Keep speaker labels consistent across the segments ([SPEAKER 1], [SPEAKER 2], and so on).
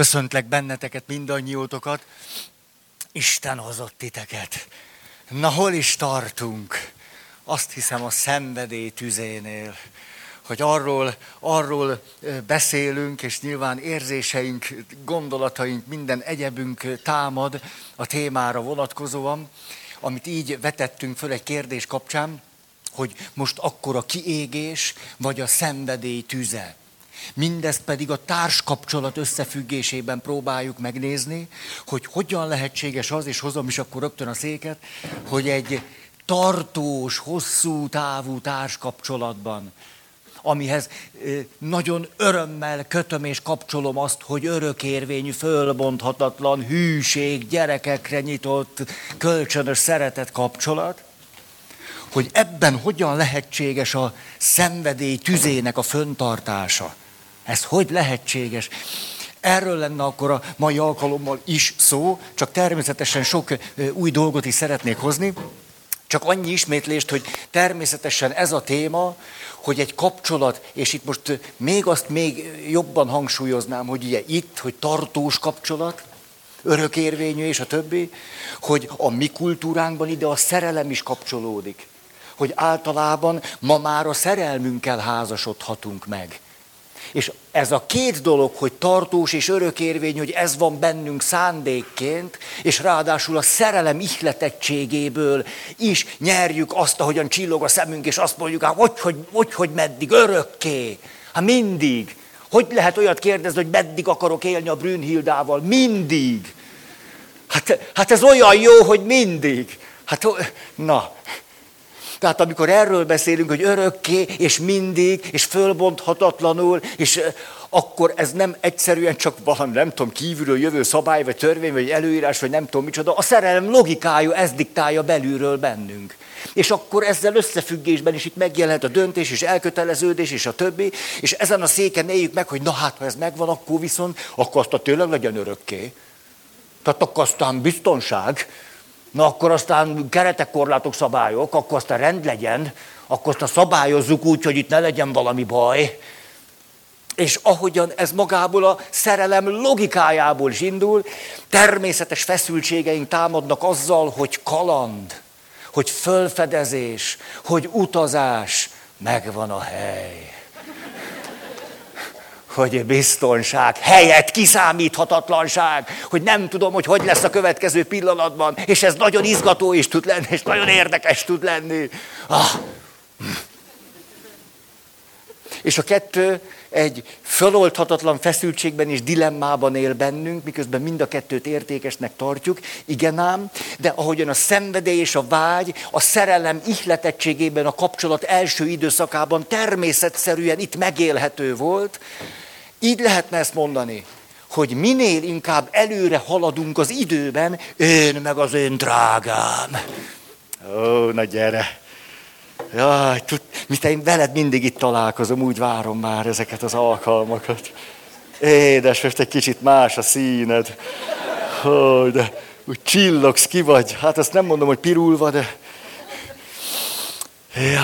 [SPEAKER 1] Köszöntlek benneteket, mindannyiótokat. Isten hozott titeket. Na, hol is tartunk? Azt hiszem a szenvedély tüzénél hogy arról, arról beszélünk, és nyilván érzéseink, gondolataink, minden egyebünk támad a témára vonatkozóan, amit így vetettünk föl egy kérdés kapcsán, hogy most akkor a kiégés, vagy a szenvedély tüze. Mindezt pedig a társkapcsolat összefüggésében próbáljuk megnézni, hogy hogyan lehetséges az, és hozom is akkor rögtön a széket, hogy egy tartós, hosszú távú társkapcsolatban, amihez nagyon örömmel kötöm és kapcsolom azt, hogy örökérvényű, fölbonthatatlan hűség, gyerekekre nyitott, kölcsönös szeretet kapcsolat, hogy ebben hogyan lehetséges a szenvedély tüzének a föntartása. Ez hogy lehetséges? Erről lenne akkor a mai alkalommal is szó, csak természetesen sok új dolgot is szeretnék hozni. Csak annyi ismétlést, hogy természetesen ez a téma, hogy egy kapcsolat, és itt most még azt még jobban hangsúlyoznám, hogy ugye itt, hogy tartós kapcsolat, örökérvényű és a többi, hogy a mi kultúránkban ide a szerelem is kapcsolódik. Hogy általában ma már a szerelmünkkel házasodhatunk meg. És ez a két dolog, hogy tartós és örökérvény, hogy ez van bennünk szándékként, és ráadásul a szerelem ihletettségéből is nyerjük azt, ahogyan csillog a szemünk, és azt mondjuk, hát hogy, hogy, hogy, hogy meddig, örökké. Hát mindig. Hogy lehet olyat kérdezni, hogy meddig akarok élni a Brünnhildával? Mindig. Hát, hát ez olyan jó, hogy mindig. Hát, na, tehát amikor erről beszélünk, hogy örökké, és mindig, és fölbonthatatlanul, és akkor ez nem egyszerűen csak valami, nem tudom, kívülről jövő szabály, vagy törvény, vagy előírás, vagy nem tudom micsoda. A szerelem logikája ez diktálja belülről bennünk. És akkor ezzel összefüggésben is itt megjelenhet a döntés, és elköteleződés, és a többi, és ezen a széken éljük meg, hogy na hát, ha ez megvan, akkor viszont, akkor azt a tényleg legyen örökké. Tehát akkor aztán biztonság, Na akkor aztán keretek, korlátok, szabályok, akkor aztán rend legyen, akkor aztán szabályozzuk úgy, hogy itt ne legyen valami baj. És ahogyan ez magából a szerelem logikájából is indul, természetes feszültségeink támadnak azzal, hogy kaland, hogy fölfedezés, hogy utazás, megvan a hely hogy biztonság, helyet, kiszámíthatatlanság, hogy nem tudom, hogy hogy lesz a következő pillanatban, és ez nagyon izgató is tud lenni, és nagyon érdekes tud lenni. Ah. És a kettő egy föloldhatatlan feszültségben és dilemmában él bennünk, miközben mind a kettőt értékesnek tartjuk, igen ám, de ahogyan a szenvedély és a vágy a szerelem ihletettségében a kapcsolat első időszakában természetszerűen itt megélhető volt, így lehetne ezt mondani, hogy minél inkább előre haladunk az időben, én meg az én drágám. Ó, na gyere! Jaj, tud, mit én veled mindig itt találkozom, úgy várom már ezeket az alkalmakat. Édes, most egy kicsit más a színed. Ó, de úgy csillogsz, ki vagy. Hát azt nem mondom, hogy pirulva, de... Jaj,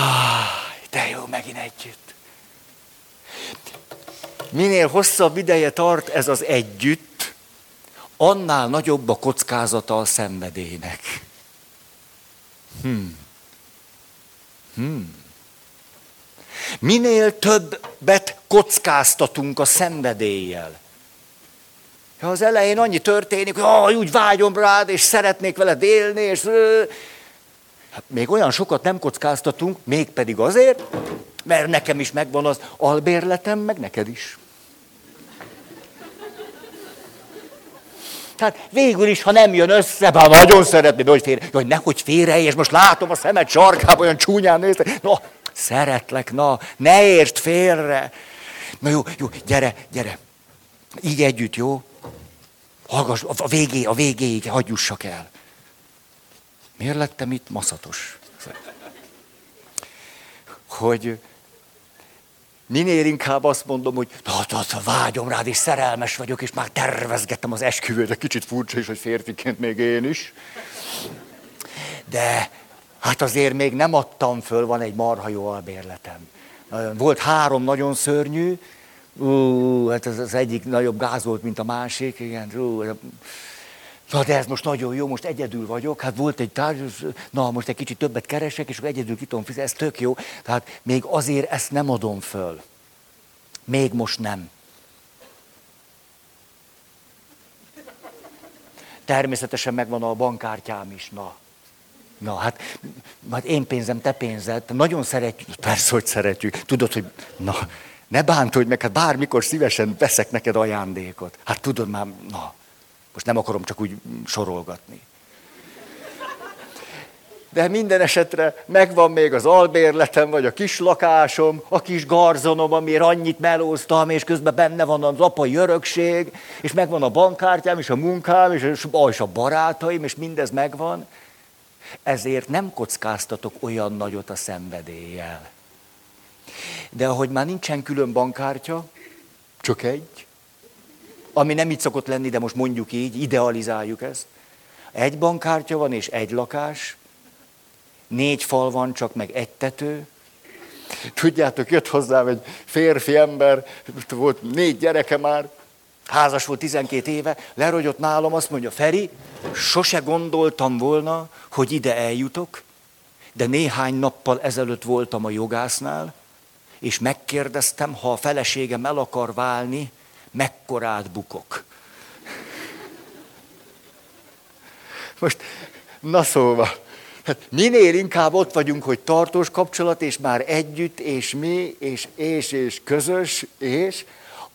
[SPEAKER 1] de jó, megint együtt. Minél hosszabb ideje tart ez az együtt, annál nagyobb a kockázata a szenvedélynek. Hmm. Hmm. Minél többet kockáztatunk a szenvedéllyel. Ha az elején annyi történik, hogy ah, úgy vágyom rád, és szeretnék veled élni, és hát még olyan sokat nem kockáztatunk, mégpedig azért, mert nekem is megvan az albérletem, meg neked is. Tehát végül is, ha nem jön össze, bár nagyon szeretném, hogy félre, hogy nehogy félre, és most látom a szemed sarkában, olyan csúnyán nézte. No, szeretlek, na, ne értsd félre. Na jó, jó, gyere, gyere. Így együtt, jó? Hallgass, a végé, a végéig hagyjussak el. Miért lettem itt maszatos? Hogy minél inkább azt mondom, hogy hát, hát, vágyom rád, és szerelmes vagyok, és már tervezgettem az esküvőt, de kicsit furcsa is, hogy férfiként még én is. De hát azért még nem adtam föl, van egy marha jó albérletem. Volt három nagyon szörnyű, Ú, hát ez az egyik nagyobb gáz volt, mint a másik, igen. Ú, na de ez most nagyon jó, most egyedül vagyok, hát volt egy tárgy, na most egy kicsit többet keresek, és akkor egyedül ki fizetni, ez tök jó. Tehát még azért ezt nem adom föl. Még most nem. Természetesen megvan a bankkártyám is, na. Na, hát, hát én pénzem, te pénzed. Nagyon szeretjük, persze, hogy szeretjük. Tudod, hogy na, ne bántodj meg, hát bármikor szívesen veszek neked ajándékot. Hát tudod már, na, most nem akarom csak úgy sorolgatni. De minden esetre megvan még az albérletem, vagy a kis lakásom, a kis garzonom, amiért annyit melóztam, és közben benne van az apai örökség, és megvan a bankkártyám, és a munkám, és a, barátaim, és mindez megvan. Ezért nem kockáztatok olyan nagyot a szenvedéllyel. De ahogy már nincsen külön bankkártya, csak egy, ami nem így szokott lenni, de most mondjuk így, idealizáljuk ezt. Egy bankkártya van és egy lakás, négy fal van, csak meg egy tető. Tudjátok, jött hozzám egy férfi ember, volt négy gyereke már, házas volt 12 éve, lerogyott nálam, azt mondja, Feri, sose gondoltam volna, hogy ide eljutok, de néhány nappal ezelőtt voltam a jogásznál, és megkérdeztem, ha a feleségem el akar válni, mekkorát bukok. Most, na szóval, hát minél inkább ott vagyunk, hogy tartós kapcsolat, és már együtt, és mi, és és, és közös, és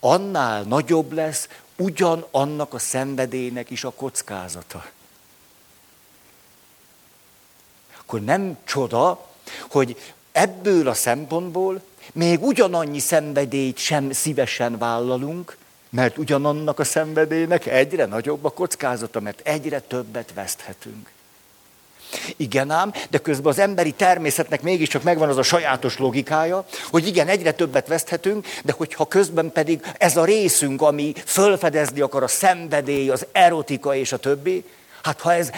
[SPEAKER 1] annál nagyobb lesz ugyanannak a szenvedélynek is a kockázata. Akkor nem csoda, hogy ebből a szempontból még ugyanannyi szenvedélyt sem szívesen vállalunk, mert ugyanannak a szenvedélynek egyre nagyobb a kockázata, mert egyre többet veszthetünk. Igen ám, de közben az emberi természetnek mégiscsak megvan az a sajátos logikája, hogy igen, egyre többet veszthetünk, de hogyha közben pedig ez a részünk, ami fölfedezni akar a szenvedély, az erotika és a többi, hát ha ez,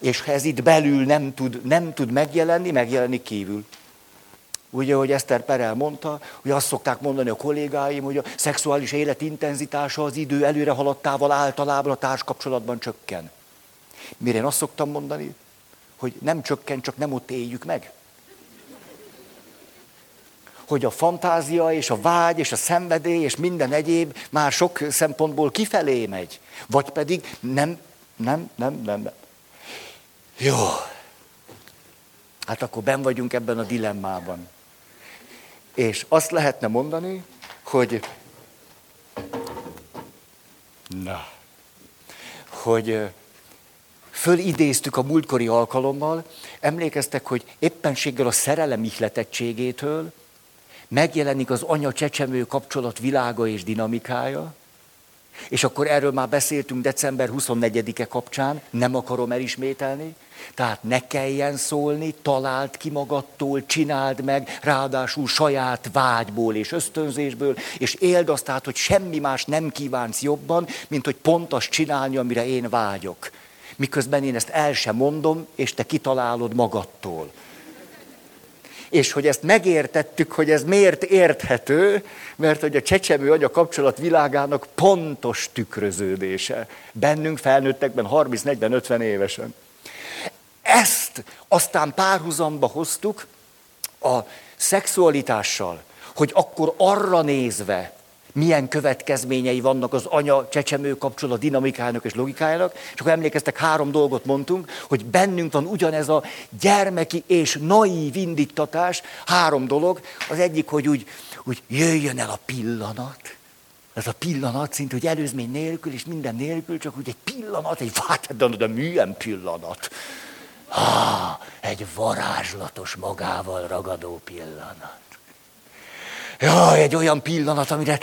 [SPEAKER 1] és ha ez itt belül nem tud, nem tud megjelenni, megjelenik kívül. Ugye, hogy Eszter Perel mondta, hogy azt szokták mondani a kollégáim, hogy a szexuális élet intenzitása az idő előre haladtával általában a társkapcsolatban csökken. Mire én azt szoktam mondani, hogy nem csökken, csak nem ott éljük meg. Hogy a fantázia és a vágy és a szenvedély és minden egyéb már sok szempontból kifelé megy. Vagy pedig nem, nem, nem, nem, nem. Jó. Hát akkor ben vagyunk ebben a dilemmában. És azt lehetne mondani, hogy na, hogy fölidéztük a múltkori alkalommal, emlékeztek, hogy éppenséggel a szerelem ihletettségétől megjelenik az anya-csecsemő kapcsolat világa és dinamikája, és akkor erről már beszéltünk december 24-e kapcsán, nem akarom elismételni. Tehát ne kelljen szólni, találd ki magadtól, csináld meg, ráadásul saját vágyból és ösztönzésből, és éld azt át, hogy semmi más nem kívánsz jobban, mint hogy pont azt csinálni, amire én vágyok. Miközben én ezt el sem mondom, és te kitalálod magadtól és hogy ezt megértettük, hogy ez miért érthető, mert hogy a csecsemő anya kapcsolat világának pontos tükröződése. Bennünk felnőttekben 30-40-50 évesen. Ezt aztán párhuzamba hoztuk a szexualitással, hogy akkor arra nézve, milyen következményei vannak az anya-csecsemő kapcsolat dinamikájának és logikájának. És akkor emlékeztek, három dolgot mondtunk, hogy bennünk van ugyanez a gyermeki és naív indiktatás. Három dolog. Az egyik, hogy úgy, úgy jöjjön el a pillanat. Ez a pillanat szint, hogy előzmény nélkül és minden nélkül, csak úgy egy pillanat, egy de, de milyen pillanat. Ah, egy varázslatos magával ragadó pillanat. Jaj, egy olyan pillanat, amire...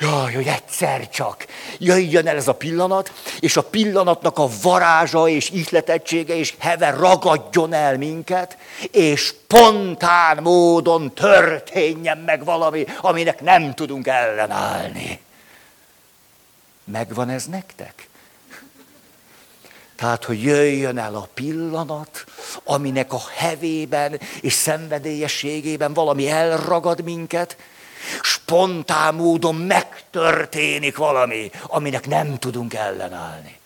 [SPEAKER 1] Jaj, hogy egyszer csak jöjjön el ez a pillanat, és a pillanatnak a varázsa és ihletettsége és heve ragadjon el minket, és spontán módon történjen meg valami, aminek nem tudunk ellenállni. Megvan ez nektek? Tehát, hogy jöjjön el a pillanat, aminek a hevében és szenvedélyességében valami elragad minket, spontán módon megtörténik valami, aminek nem tudunk ellenállni.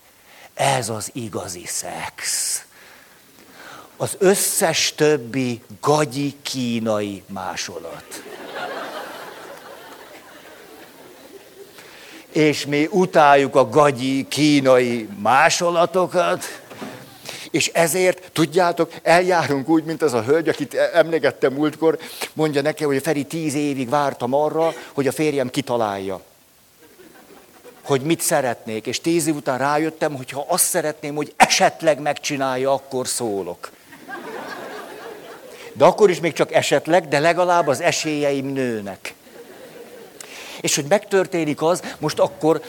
[SPEAKER 1] Ez az igazi szex. Az összes többi gagyi kínai másolat. És mi utáljuk a gagyi kínai másolatokat, és ezért, tudjátok, eljárunk úgy, mint az a hölgy, akit emlegettem múltkor, mondja nekem, hogy Feri tíz évig vártam arra, hogy a férjem kitalálja hogy mit szeretnék, és tíz év után rájöttem, hogy ha azt szeretném, hogy esetleg megcsinálja, akkor szólok. De akkor is még csak esetleg, de legalább az esélyeim nőnek. És hogy megtörténik az, most akkor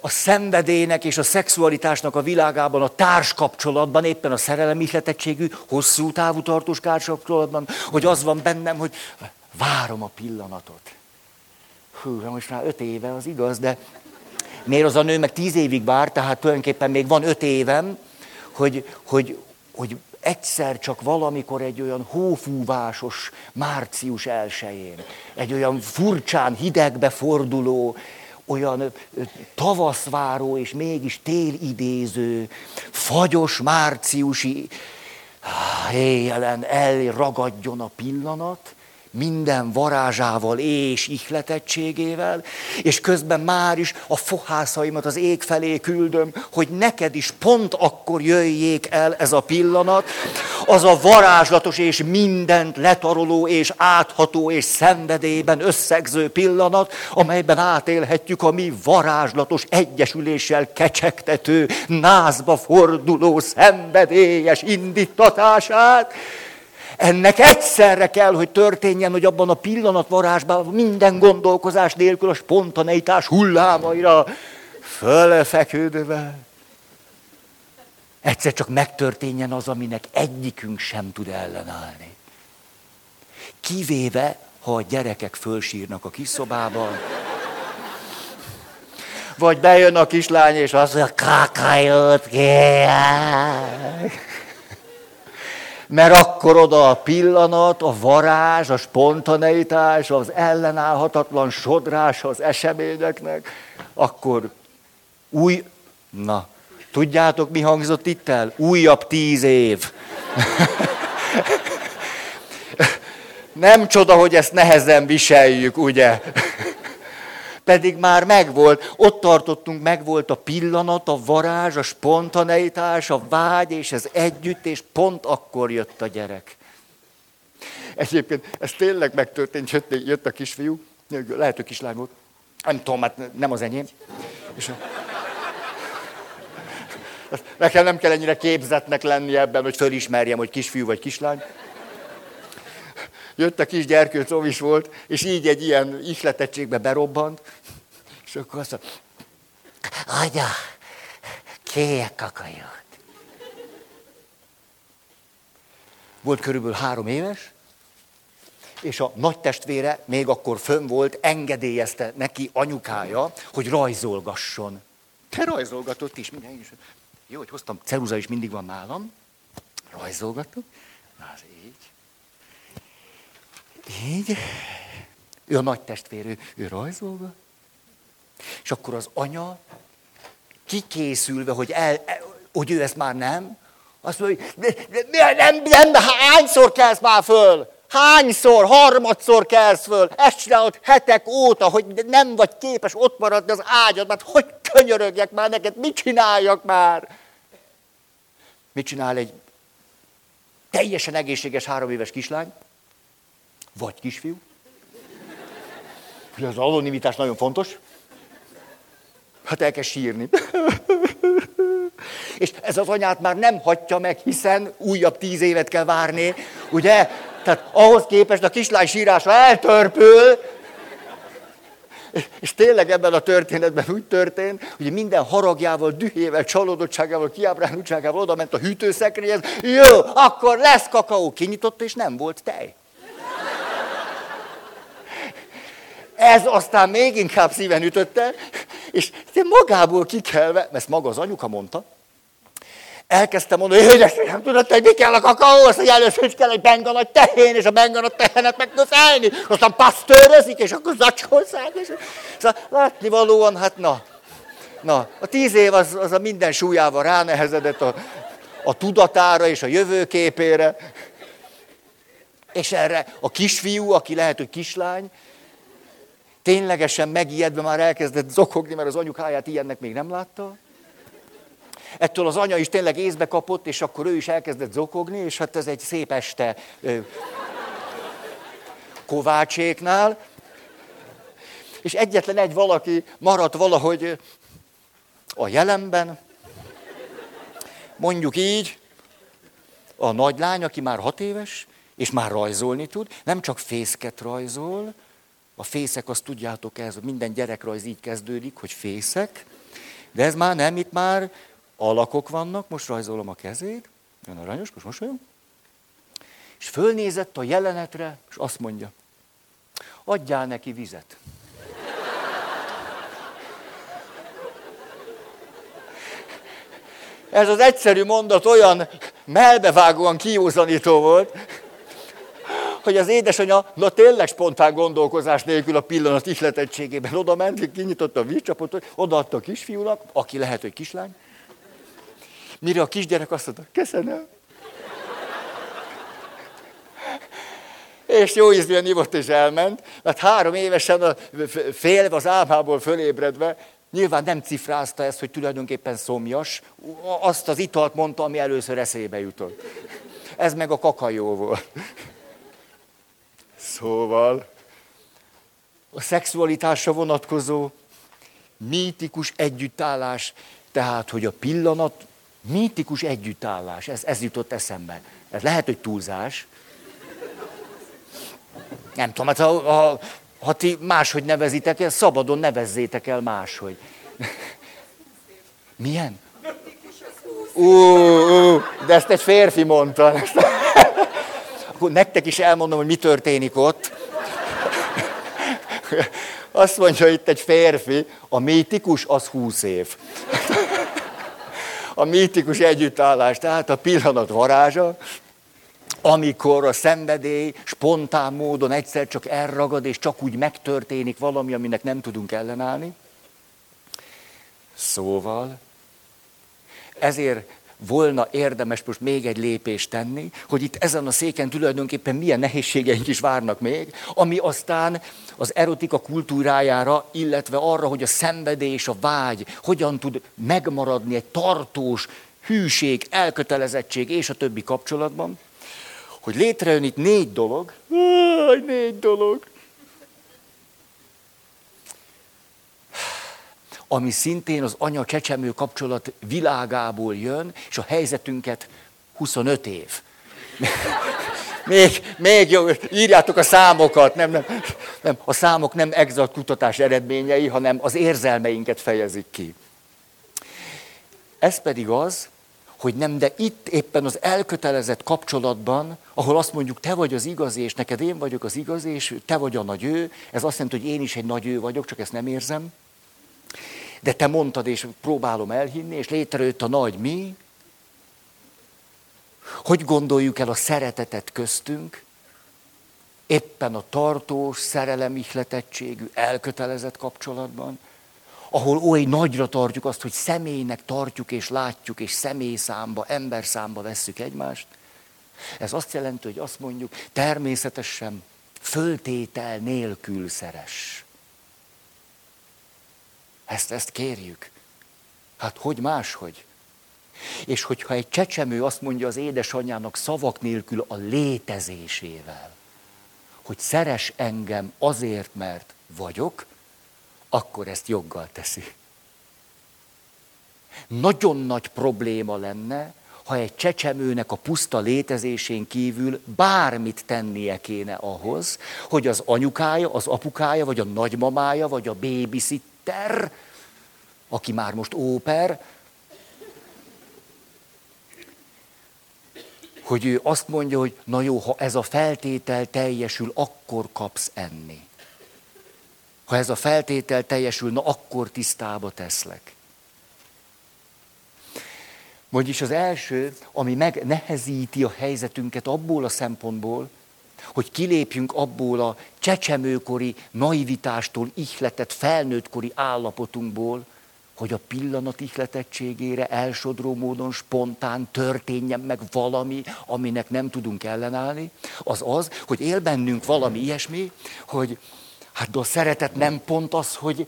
[SPEAKER 1] a szenvedélynek és a szexualitásnak a világában, a társkapcsolatban, éppen a szerelem ihletettségű, hosszú távú tartós társkapcsolatban, hogy az van bennem, hogy várom a pillanatot. Hú, most már öt éve, az igaz, de miért az a nő meg tíz évig vár, tehát tulajdonképpen még van öt évem, hogy, hogy, hogy egyszer csak valamikor egy olyan hófúvásos március elsején, egy olyan furcsán hidegbe forduló, olyan tavaszváró és mégis télidéző, fagyos márciusi éjjelen elragadjon a pillanat, minden varázsával és ihletettségével, és közben már is a fohászaimat az ég felé küldöm, hogy neked is pont akkor jöjjék el ez a pillanat, az a varázslatos és mindent letaroló és átható és szenvedélyben összegző pillanat, amelyben átélhetjük a mi varázslatos egyesüléssel kecsegtető, názba forduló szenvedélyes indítatását, ennek egyszerre kell, hogy történjen, hogy abban a pillanatvarásban minden gondolkozás nélkül a spontaneitás hullámaira fölfeküdve. Egyszer csak megtörténjen az, aminek egyikünk sem tud ellenállni. Kivéve, ha a gyerekek fölsírnak a kis vagy bejön a kislány, és azt mondja, kakájót kérek mert akkor oda a pillanat, a varázs, a spontaneitás, az ellenállhatatlan sodrás az eseményeknek, akkor új, na, tudjátok mi hangzott itt el? Újabb tíz év. Nem csoda, hogy ezt nehezen viseljük, ugye? Pedig már megvolt, ott tartottunk, megvolt a pillanat, a varázs, a spontaneitás, a vágy, és ez együtt, és pont akkor jött a gyerek. Egyébként ez tényleg megtörtént, jött, jött a kisfiú, lehet, hogy kislány volt, nem tudom, hát nem az enyém. És. Nekem nem kell ennyire képzetnek lenni ebben, hogy fölismerjem, hogy kisfiú vagy kislány jött a kis gyerkőc, is volt, és így egy ilyen ihletettségbe berobbant, és akkor azt mondta, anya, kéjek kakajót. Volt körülbelül három éves, és a nagy testvére még akkor fönn volt, engedélyezte neki anyukája, hogy rajzolgasson. Te rajzolgatott is, minden is. Jó, hogy hoztam, ceruza is mindig van nálam. Rajzolgatok. Na, az így, ő a nagy testvér, ő, rajzolva, és akkor az anya kikészülve, hogy, el, hogy ő ezt már nem, azt mondja, hogy nem, nem, nem, hányszor kelsz már föl? Hányszor, harmadszor kelsz föl? Ezt csinálod hetek óta, hogy nem vagy képes ott maradni az ágyadban. Hogy könyörögjek már neked, mit csináljak már? Mit csinál egy teljesen egészséges három éves kislány? Vagy kisfiú. Ugye az anonimitás nagyon fontos. Hát el kell sírni. És ez az anyát már nem hagyja meg, hiszen újabb tíz évet kell várni, ugye? Tehát ahhoz képest a kislány sírása eltörpül, és tényleg ebben a történetben úgy történt, hogy minden haragjával, dühével, csalódottságával, kiábránultságával oda ment a hűtőszekrényhez, jó, akkor lesz kakaó. Kinyitotta, és nem volt tej. Ez aztán még inkább szíven ütötte, és magából kikelve, ezt maga az anyuka mondta, elkezdtem mondani, hogy édesanyám, tudod, hogy mi kell a kakaóhoz, hogy először kell egy benga nagy tehén, és a benga nagy tehenet meg tudsz állni, aztán pasztőrözik, és akkor zacskózzák. És... Szóval látni valóan, hát na, na, a tíz év az, az a minden súlyával ránehezedett a, a tudatára és a jövőképére. És erre a kisfiú, aki lehet, hogy kislány, ténylegesen megijedve már elkezdett zokogni, mert az anyukáját ilyennek még nem látta. Ettől az anya is tényleg észbe kapott, és akkor ő is elkezdett zokogni, és hát ez egy szép este Kovácséknál. És egyetlen egy valaki maradt valahogy a jelenben, mondjuk így, a nagylány, aki már hat éves, és már rajzolni tud, nem csak fészket rajzol, a fészek, azt tudjátok, ez minden gyerekrajz így kezdődik, hogy fészek, de ez már nem, itt már alakok vannak, most rajzolom a kezét, jön aranyos, most mosolyom, és fölnézett a jelenetre, és azt mondja, adjál neki vizet. Ez az egyszerű mondat olyan melbevágóan kiúzanító volt, hogy az édesanyja, na tényleg spontán gondolkozás nélkül a pillanat ihletettségében oda ment, kinyitotta a vízcsapot, odaadta a kisfiúnak, aki lehet, hogy kislány, Mire a kisgyerek azt mondta, köszönöm. És jó ízlően ivott és elment, mert három évesen a, félve az álmából fölébredve, nyilván nem cifrázta ezt, hogy tulajdonképpen szomjas, azt az italt mondta, ami először eszébe jutott. Ez meg a kakajó volt. Szóval a szexualitásra vonatkozó mítikus együttállás, tehát, hogy a pillanat Mítikus együttállás, ez, ez jutott eszembe. Ez lehet, hogy túlzás. Nem tudom, hát ha, ha, ha ti máshogy nevezitek el, szabadon nevezzétek el máshogy. Milyen? Ú, ú, de ezt egy férfi mondta. Akkor nektek is elmondom, hogy mi történik ott. Azt mondja itt egy férfi, a mítikus az húsz év a mítikus együttállás, tehát a pillanat varázsa, amikor a szenvedély spontán módon egyszer csak elragad, és csak úgy megtörténik valami, aminek nem tudunk ellenállni. Szóval, ezért volna érdemes most még egy lépést tenni, hogy itt ezen a széken tulajdonképpen milyen nehézségeink is várnak még, ami aztán az erotika kultúrájára, illetve arra, hogy a szenvedés, és a vágy hogyan tud megmaradni egy tartós hűség, elkötelezettség és a többi kapcsolatban, hogy létrejön itt négy dolog, négy dolog, ami szintén az anya-csecsemő kapcsolat világából jön, és a helyzetünket 25 év. Még, még jó, írjátok a számokat, nem, nem, nem, a számok nem exakt kutatás eredményei, hanem az érzelmeinket fejezik ki. Ez pedig az, hogy nem, de itt éppen az elkötelezett kapcsolatban, ahol azt mondjuk, te vagy az igazi, és neked én vagyok az igazi, és te vagy a nagy ő, ez azt jelenti, hogy én is egy nagy ő vagyok, csak ezt nem érzem. De te mondtad, és próbálom elhinni, és létrejött a nagy mi. Hogy gondoljuk el a szeretetet köztünk? Éppen a tartós, szerelemihletettségű, elkötelezett kapcsolatban, ahol oly nagyra tartjuk azt, hogy személynek tartjuk és látjuk, és személyszámba, emberszámba vesszük egymást. Ez azt jelenti, hogy azt mondjuk, természetesen föltétel nélkül szeres. Ezt, ezt kérjük. Hát hogy máshogy? És hogyha egy csecsemő azt mondja az édesanyjának szavak nélkül a létezésével, hogy szeres engem azért, mert vagyok, akkor ezt joggal teszi. Nagyon nagy probléma lenne, ha egy csecsemőnek a puszta létezésén kívül bármit tennie kéne ahhoz, hogy az anyukája, az apukája, vagy a nagymamája, vagy a babysitter, Ter, aki már most óper, hogy ő azt mondja, hogy na jó, ha ez a feltétel teljesül, akkor kapsz enni. Ha ez a feltétel teljesül, na akkor tisztába teszlek. Vagyis az első, ami megnehezíti a helyzetünket abból a szempontból, hogy kilépjünk abból a csecsemőkori naivitástól ihletett felnőttkori állapotunkból, hogy a pillanat ihletettségére elsodró módon spontán történjen meg valami, aminek nem tudunk ellenállni, az az, hogy él bennünk valami ilyesmi, hogy hát a szeretet nem pont az, hogy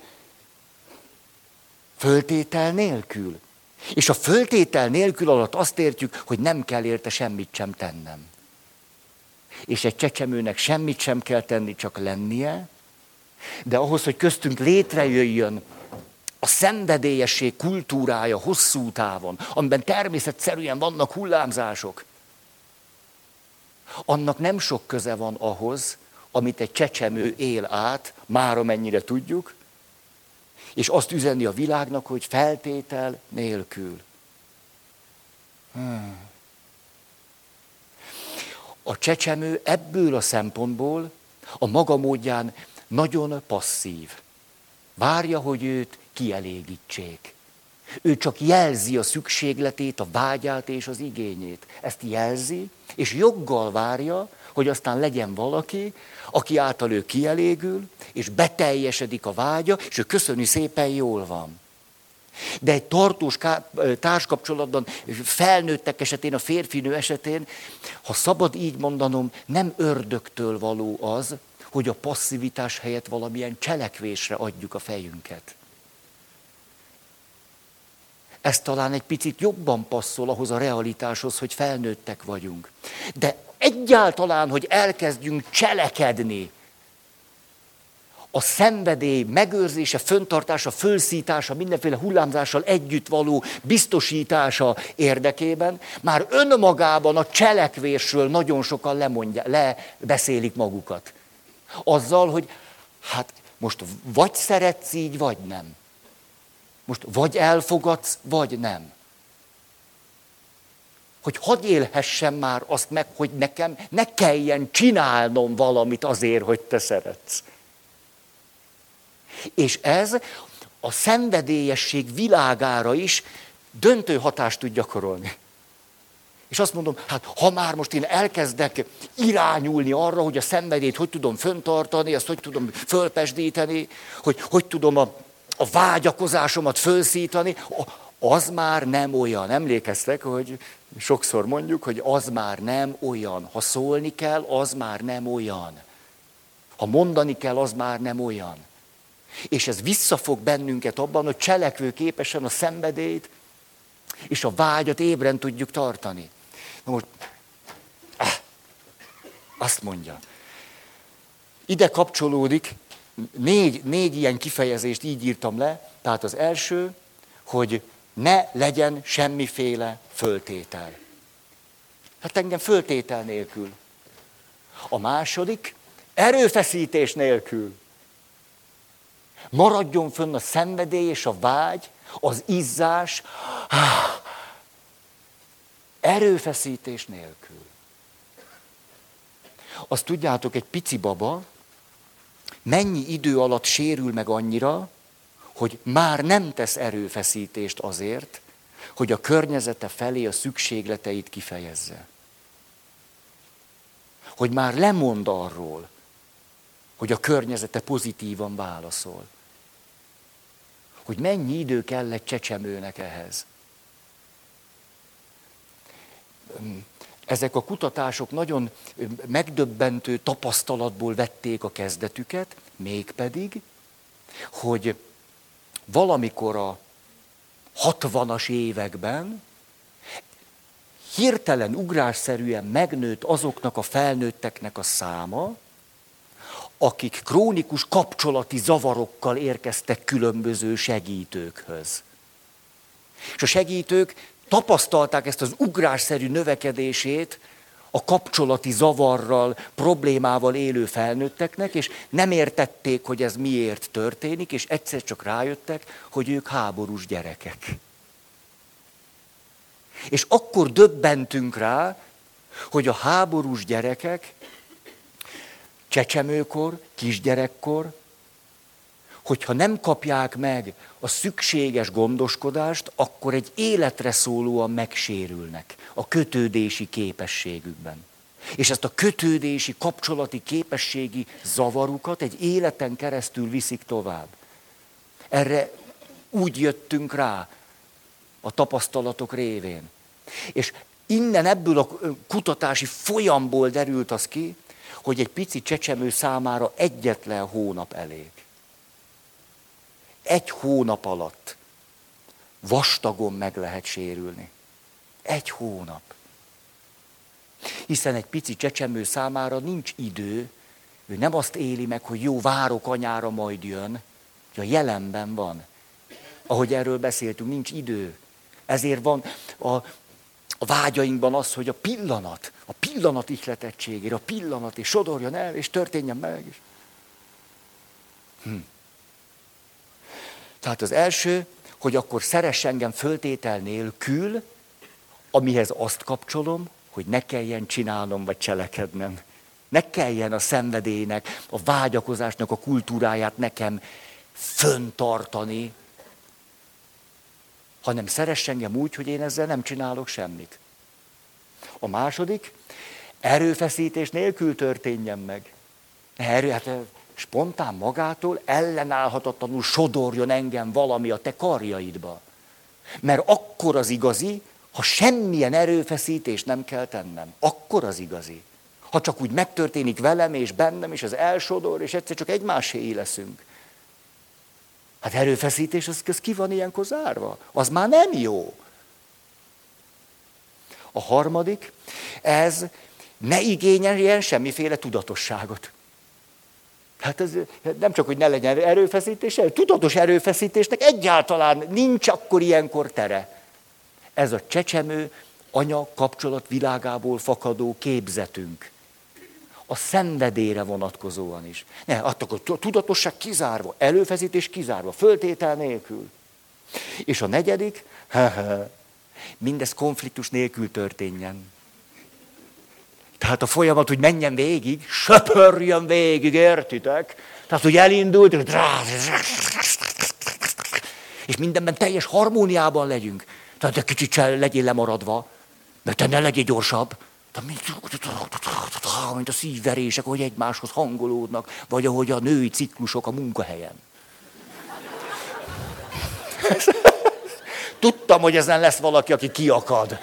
[SPEAKER 1] föltétel nélkül. És a föltétel nélkül alatt azt értjük, hogy nem kell érte semmit sem tennem. És egy csecsemőnek semmit sem kell tenni, csak lennie, de ahhoz, hogy köztünk létrejöjjön a szenvedélyesség kultúrája hosszú távon, amiben természetszerűen vannak hullámzások, annak nem sok köze van ahhoz, amit egy csecsemő él át, már amennyire tudjuk, és azt üzenni a világnak, hogy feltétel nélkül. Hmm. A csecsemő ebből a szempontból a maga módján nagyon passzív. Várja, hogy őt kielégítsék. Ő csak jelzi a szükségletét, a vágyát és az igényét. Ezt jelzi, és joggal várja, hogy aztán legyen valaki, aki által ő kielégül, és beteljesedik a vágya, és ő köszöni szépen jól van. De egy tartós társkapcsolatban, felnőttek esetén, a férfinő esetén, ha szabad így mondanom, nem ördögtől való az, hogy a passzivitás helyett valamilyen cselekvésre adjuk a fejünket. Ez talán egy picit jobban passzol ahhoz a realitáshoz, hogy felnőttek vagyunk. De egyáltalán, hogy elkezdjünk cselekedni, a szenvedély megőrzése, föntartása, fölszítása, mindenféle hullámzással együtt való biztosítása érdekében, már önmagában a cselekvésről nagyon sokan lemondja, lebeszélik magukat. Azzal, hogy hát most vagy szeretsz így, vagy nem. Most vagy elfogadsz, vagy nem. Hogy hadd élhessem már azt meg, hogy nekem ne kelljen csinálnom valamit azért, hogy te szeretsz. És ez a szenvedélyesség világára is döntő hatást tud gyakorolni. És azt mondom, hát ha már most én elkezdek irányulni arra, hogy a szenvedélyt hogy tudom föntartani, azt hogy tudom fölpesdíteni, hogy hogy tudom a, a vágyakozásomat fölszítani, az már nem olyan. Emlékeztek, hogy sokszor mondjuk, hogy az már nem olyan. Ha szólni kell, az már nem olyan. Ha mondani kell, az már nem olyan. És ez visszafog bennünket abban, hogy cselekvő képesen a szenvedélyt és a vágyat ébren tudjuk tartani. Na most, ah, azt mondja. Ide kapcsolódik, négy, négy ilyen kifejezést így írtam le. Tehát az első, hogy ne legyen semmiféle föltétel. Hát engem föltétel nélkül. A második, erőfeszítés nélkül. Maradjon fönn a szenvedély és a vágy, az izzás, erőfeszítés nélkül. Azt tudjátok, egy pici baba mennyi idő alatt sérül meg annyira, hogy már nem tesz erőfeszítést azért, hogy a környezete felé a szükségleteit kifejezze. Hogy már lemond arról, hogy a környezete pozitívan válaszol. Hogy mennyi idő kell egy csecsemőnek ehhez. Ezek a kutatások nagyon megdöbbentő tapasztalatból vették a kezdetüket, mégpedig, hogy valamikor a 60-as években hirtelen, ugrásszerűen megnőtt azoknak a felnőtteknek a száma, akik krónikus kapcsolati zavarokkal érkeztek különböző segítőkhöz. És a segítők tapasztalták ezt az ugrásszerű növekedését a kapcsolati zavarral, problémával élő felnőtteknek, és nem értették, hogy ez miért történik, és egyszer csak rájöttek, hogy ők háborús gyerekek. És akkor döbbentünk rá, hogy a háborús gyerekek csecsemőkor, kisgyerekkor hogyha nem kapják meg a szükséges gondoskodást, akkor egy életre szólóan megsérülnek a kötődési képességükben. És ezt a kötődési, kapcsolati képességi zavarukat egy életen keresztül viszik tovább. Erre úgy jöttünk rá a tapasztalatok révén. És innen ebből a kutatási folyamból derült az ki, hogy egy pici csecsemő számára egyetlen hónap elég. Egy hónap alatt vastagon meg lehet sérülni. Egy hónap. Hiszen egy pici csecsemő számára nincs idő, ő nem azt éli meg, hogy jó, várok anyára, majd jön, hogy a jelenben van. Ahogy erről beszéltünk, nincs idő. Ezért van a, a vágyainkban az, hogy a pillanat, a pillanat ihletettségére, a pillanat, és sodorjon el, és történjen meg. És... Hm. Tehát az első, hogy akkor szeress engem föltétel nélkül, amihez azt kapcsolom, hogy ne kelljen csinálnom vagy cselekednem. Ne kelljen a szenvedélynek, a vágyakozásnak a kultúráját nekem föntartani, hanem szeress engem úgy, hogy én ezzel nem csinálok semmit. A második, erőfeszítés nélkül történjen meg. Erő, hát eh, spontán magától ellenállhatatlanul sodorjon engem valami a te karjaidba. Mert akkor az igazi, ha semmilyen erőfeszítés nem kell tennem. Akkor az igazi. Ha csak úgy megtörténik velem és bennem, és az elsodor, és egyszer csak egymásé leszünk. Hát erőfeszítés, az, az ki van ilyenkor zárva? Az már nem jó. A harmadik, ez ne igényeljen semmiféle tudatosságot. Hát ez nem csak, hogy ne legyen erőfeszítés, tudatos erőfeszítésnek egyáltalán nincs akkor ilyenkor tere. Ez a csecsemő anya kapcsolat világából fakadó képzetünk. A szenvedére vonatkozóan is. Ne, akkor a tudatosság kizárva, előfeszítés kizárva, föltétel nélkül. És a negyedik, mindez konfliktus nélkül történjen. Tehát a folyamat, hogy menjen végig, söpörjön végig, értitek? Tehát, hogy elindult, és mindenben teljes harmóniában legyünk. Tehát egy kicsit legyél lemaradva, mert te ne legyél gyorsabb. Mint a szívverések, hogy egymáshoz hangolódnak, vagy ahogy a női ciklusok a munkahelyen. Tudtam, hogy ezen lesz valaki, aki kiakad.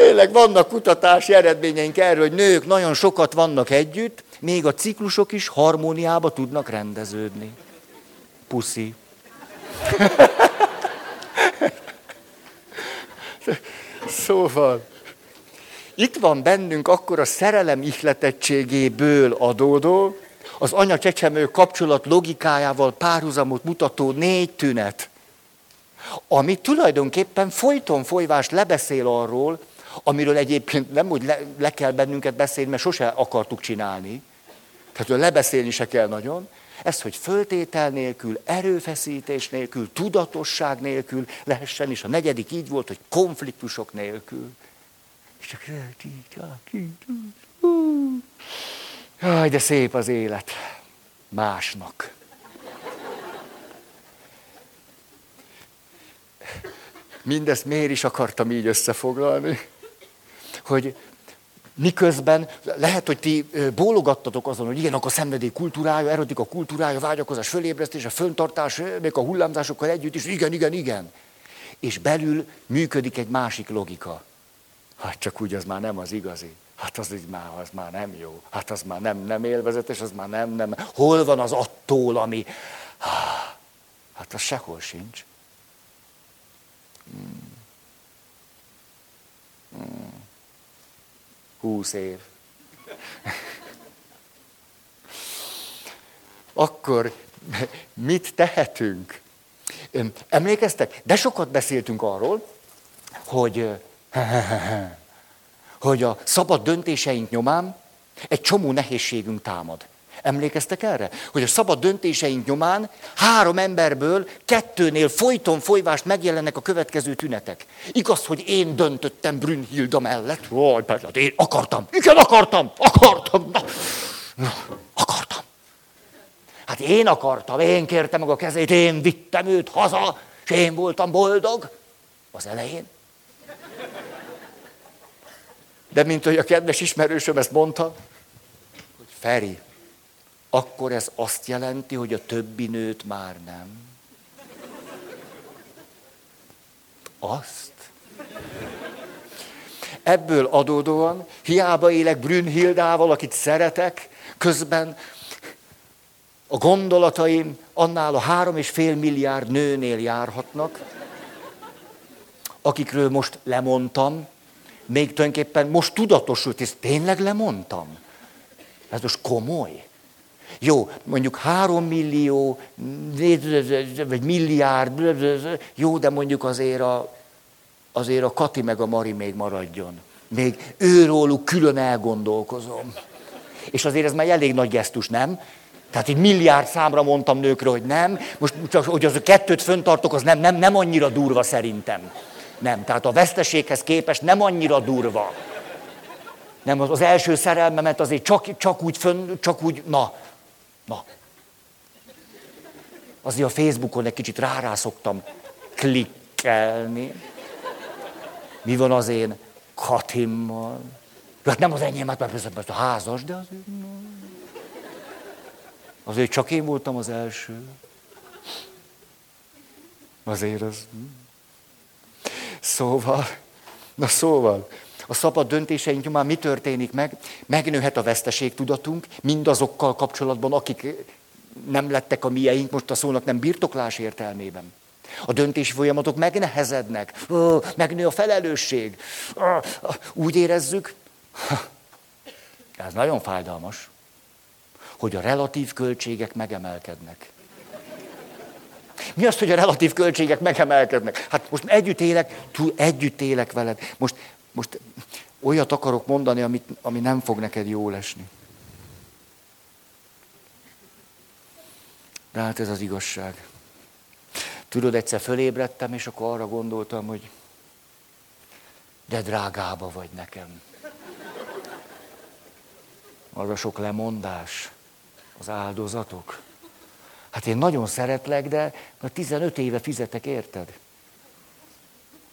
[SPEAKER 1] Tényleg vannak kutatási eredményeink erről, hogy nők nagyon sokat vannak együtt, még a ciklusok is harmóniába tudnak rendeződni. Puszi. Szóval, itt van bennünk akkor a szerelem ihletettségéből adódó, az anya-csecsemő kapcsolat logikájával párhuzamot mutató négy tünet, ami tulajdonképpen folyton folyvást lebeszél arról, amiről egyébként nem úgy le, le kell bennünket beszélni, mert sose akartuk csinálni, tehát lebeszélni se kell nagyon, ez, hogy föltétel nélkül, erőfeszítés nélkül, tudatosság nélkül lehessen, és a negyedik így volt, hogy konfliktusok nélkül. És csak Jaj, de szép az élet. Másnak. Mindezt miért is akartam így összefoglalni? Hogy Miközben lehet, hogy ti bólogattatok azon, hogy igen, akkor szenvedély kultúrája, erotika kultúrája, vágyakozás, fölébresztés, a föntartás, még a hullámzásokkal együtt is, igen, igen, igen. És belül működik egy másik logika. Hát csak úgy az már nem az igazi. Hát az, így már, az már nem jó. Hát az már nem, nem élvezetes, az már nem, nem. Hol van az attól, ami... Hát az sehol sincs. Hmm. Hmm. Húsz év. Akkor mit tehetünk? Emlékeztek? De sokat beszéltünk arról, hogy, hogy a szabad döntéseink nyomán egy csomó nehézségünk támad. Emlékeztek erre? Hogy a szabad döntéseink nyomán három emberből kettőnél folyton folyvást megjelennek a következő tünetek. Igaz, hogy én döntöttem Brünnhilda mellett? Vaj, persze, hát én akartam. Igen, akartam. Akartam. Na, na, akartam. Hát én akartam, én kértem meg a kezét, én vittem őt haza, és én voltam boldog az elején. De mint hogy a kedves ismerősöm ezt mondta, hogy Feri, akkor ez azt jelenti, hogy a többi nőt már nem. Azt. Ebből adódóan, hiába élek Brünnhildával, akit szeretek, közben a gondolataim annál a három és fél milliárd nőnél járhatnak, akikről most lemondtam, még tulajdonképpen most tudatosult, és tényleg lemondtam. Ez most komoly. Jó, mondjuk három millió, vagy milliárd, jó, de mondjuk azért a, azért a Kati meg a Mari még maradjon. Még őróluk külön elgondolkozom. És azért ez már elég nagy gesztus, nem? Tehát egy milliárd számra mondtam nőkről, hogy nem. Most csak, hogy az a kettőt föntartok, az nem, nem, nem annyira durva szerintem. Nem, tehát a veszteséghez képest nem annyira durva. Nem, az, az első szerelmemet azért csak, csak úgy fönn, csak úgy, na, na. Azért a Facebookon egy kicsit rá klikkelni. Mi van az én Katimmal? Hát nem az enyém, hát persze, persze a házas, de azért... Azért csak én voltam az első. Azért az... Szóval, na szóval, a szabad döntéseink nyomán mi történik meg? Megnőhet a veszteségtudatunk mindazokkal kapcsolatban, akik nem lettek a mieink, most a szónak nem birtoklás értelmében. A döntési folyamatok megnehezednek, megnő a felelősség. Úgy érezzük, ez nagyon fájdalmas, hogy a relatív költségek megemelkednek. Mi az, hogy a relatív költségek megemelkednek? Hát most együtt élek, túl együtt élek veled. Most, most olyat akarok mondani, amit, ami nem fog neked jól esni. De hát ez az igazság. Tudod, egyszer fölébredtem, és akkor arra gondoltam, hogy de drágába vagy nekem. Az a sok lemondás, az áldozatok. Hát én nagyon szeretlek, de 15 éve fizetek, érted?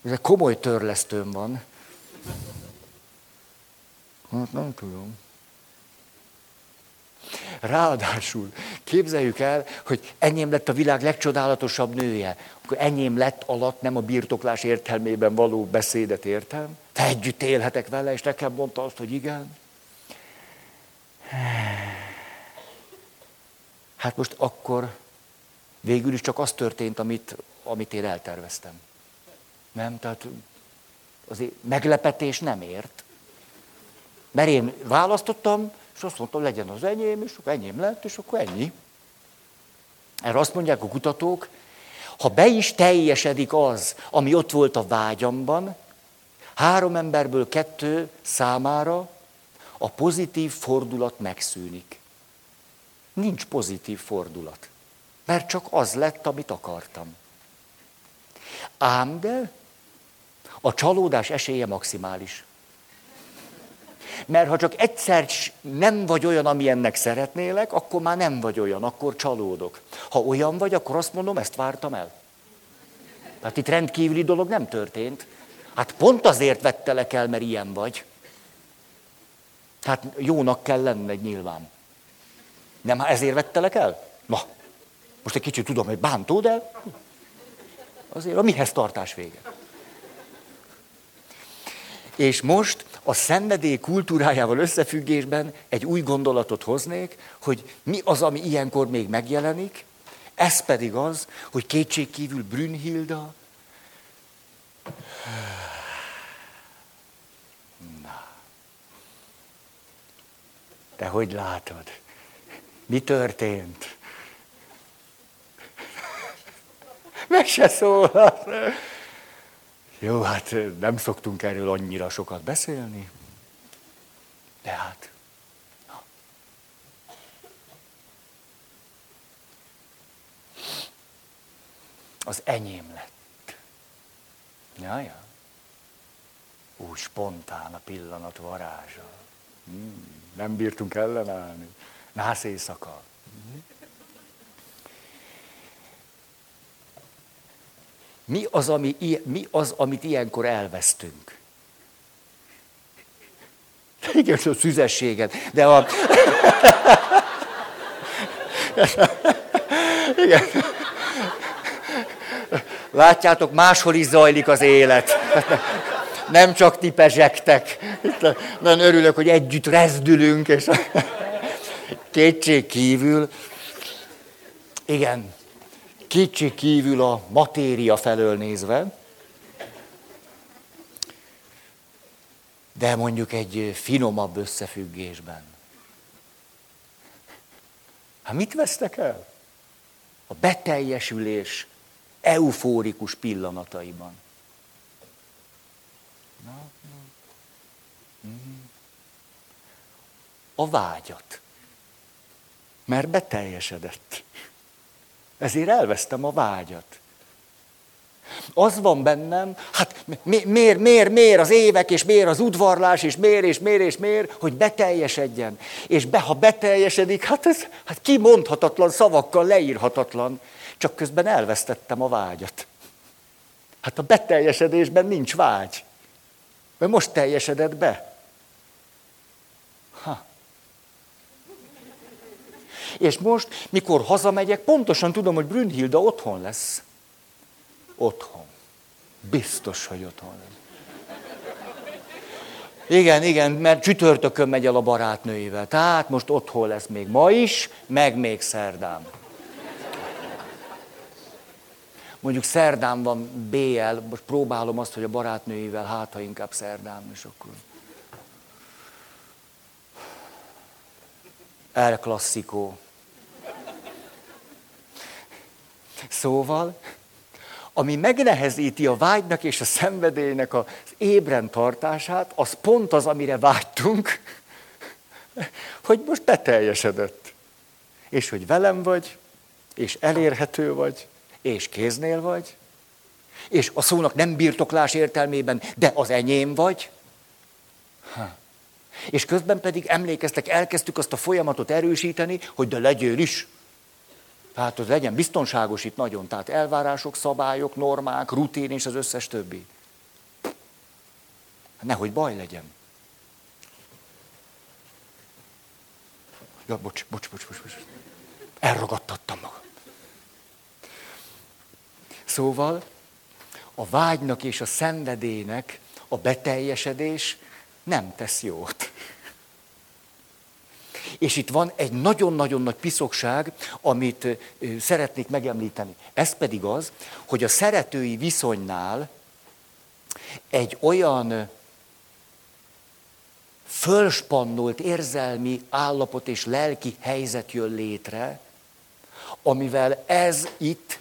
[SPEAKER 1] Ez egy komoly törlesztőm van. Hát nem tudom. Ráadásul képzeljük el, hogy enyém lett a világ legcsodálatosabb nője. Akkor enyém lett alatt nem a birtoklás értelmében való beszédet értem. Te együtt élhetek vele, és nekem mondta azt, hogy igen. Hát most akkor végül is csak az történt, amit, amit én elterveztem. Nem? Tehát azért meglepetés nem ért. Mert én választottam, és azt mondtam, legyen az enyém, és akkor enyém lett, és akkor ennyi. Erre azt mondják a kutatók, ha be is teljesedik az, ami ott volt a vágyamban, három emberből kettő számára a pozitív fordulat megszűnik. Nincs pozitív fordulat. Mert csak az lett, amit akartam. Ám de a csalódás esélye maximális. Mert ha csak egyszer nem vagy olyan, amilyennek szeretnélek, akkor már nem vagy olyan, akkor csalódok. Ha olyan vagy, akkor azt mondom, ezt vártam el. Tehát itt rendkívüli dolog nem történt. Hát pont azért vettelek el, mert ilyen vagy. Tehát jónak kell lenned nyilván. Nem, ezért vettelek el? Na, most egy kicsit tudom, hogy bántó, de azért a mihez tartás vége. És most a szenvedély kultúrájával összefüggésben egy új gondolatot hoznék, hogy mi az, ami ilyenkor még megjelenik, ez pedig az, hogy kétségkívül Brünnhilda Na. Te hogy látod? Mi történt? Meg se szólalt. Jó, hát nem szoktunk erről annyira sokat beszélni. De hát. Na. Az enyém lett. Ja, ja. Úgy spontán a pillanat varázsa. Hmm, nem bírtunk ellenállni. Nász éjszaka. Mi az, ami, mi az, amit ilyenkor elvesztünk? Igen, a szüzességet, de a... Igen. Látjátok, máshol is zajlik az élet. Nem csak ti pezsegtek. nagyon örülök, hogy együtt rezdülünk, és kétség kívül, igen, kétség kívül a matéria felől nézve, de mondjuk egy finomabb összefüggésben. Hát mit vesztek el? A beteljesülés eufórikus pillanataiban. Na, na. Mhm. A vágyat. Mert beteljesedett. Ezért elvesztem a vágyat. Az van bennem, hát mi, miért, miért, miért az évek, és miért az udvarlás, és miért, és miért, és miért, hogy beteljesedjen. És be, ha beteljesedik, hát ez hát kimondhatatlan, szavakkal leírhatatlan. Csak közben elvesztettem a vágyat. Hát a beteljesedésben nincs vágy. Mert most teljesedett be. És most, mikor hazamegyek, pontosan tudom, hogy Brünnhilda otthon lesz. Otthon. Biztos, hogy otthon lesz. Igen, igen, mert csütörtökön megy el a barátnőivel. Tehát most otthon lesz még ma is, meg még szerdán. Mondjuk szerdán van BL, most próbálom azt, hogy a barátnőivel, hát ha inkább szerdán, és akkor... El klasszikó. Szóval, ami megnehezíti a vágynak és a szenvedélynek az ébren tartását, az pont az, amire vágytunk, hogy most beteljesedett. És hogy velem vagy, és elérhető vagy, és kéznél vagy, és a szónak nem birtoklás értelmében, de az enyém vagy. Ha. És közben pedig emlékeztek, elkezdtük azt a folyamatot erősíteni, hogy de legyél is. Tehát, hogy legyen biztonságos itt nagyon. Tehát elvárások, szabályok, normák, rutin és az összes többi. Nehogy baj legyen. Ja, bocs, bocs, bocs, bocs, bocs. Elragadtattam magam. Szóval a vágynak és a szenvedének a beteljesedés nem tesz jót. És itt van egy nagyon-nagyon nagy piszokság, amit szeretnék megemlíteni. Ez pedig az, hogy a szeretői viszonynál egy olyan fölspannolt érzelmi állapot és lelki helyzet jön létre, amivel ez itt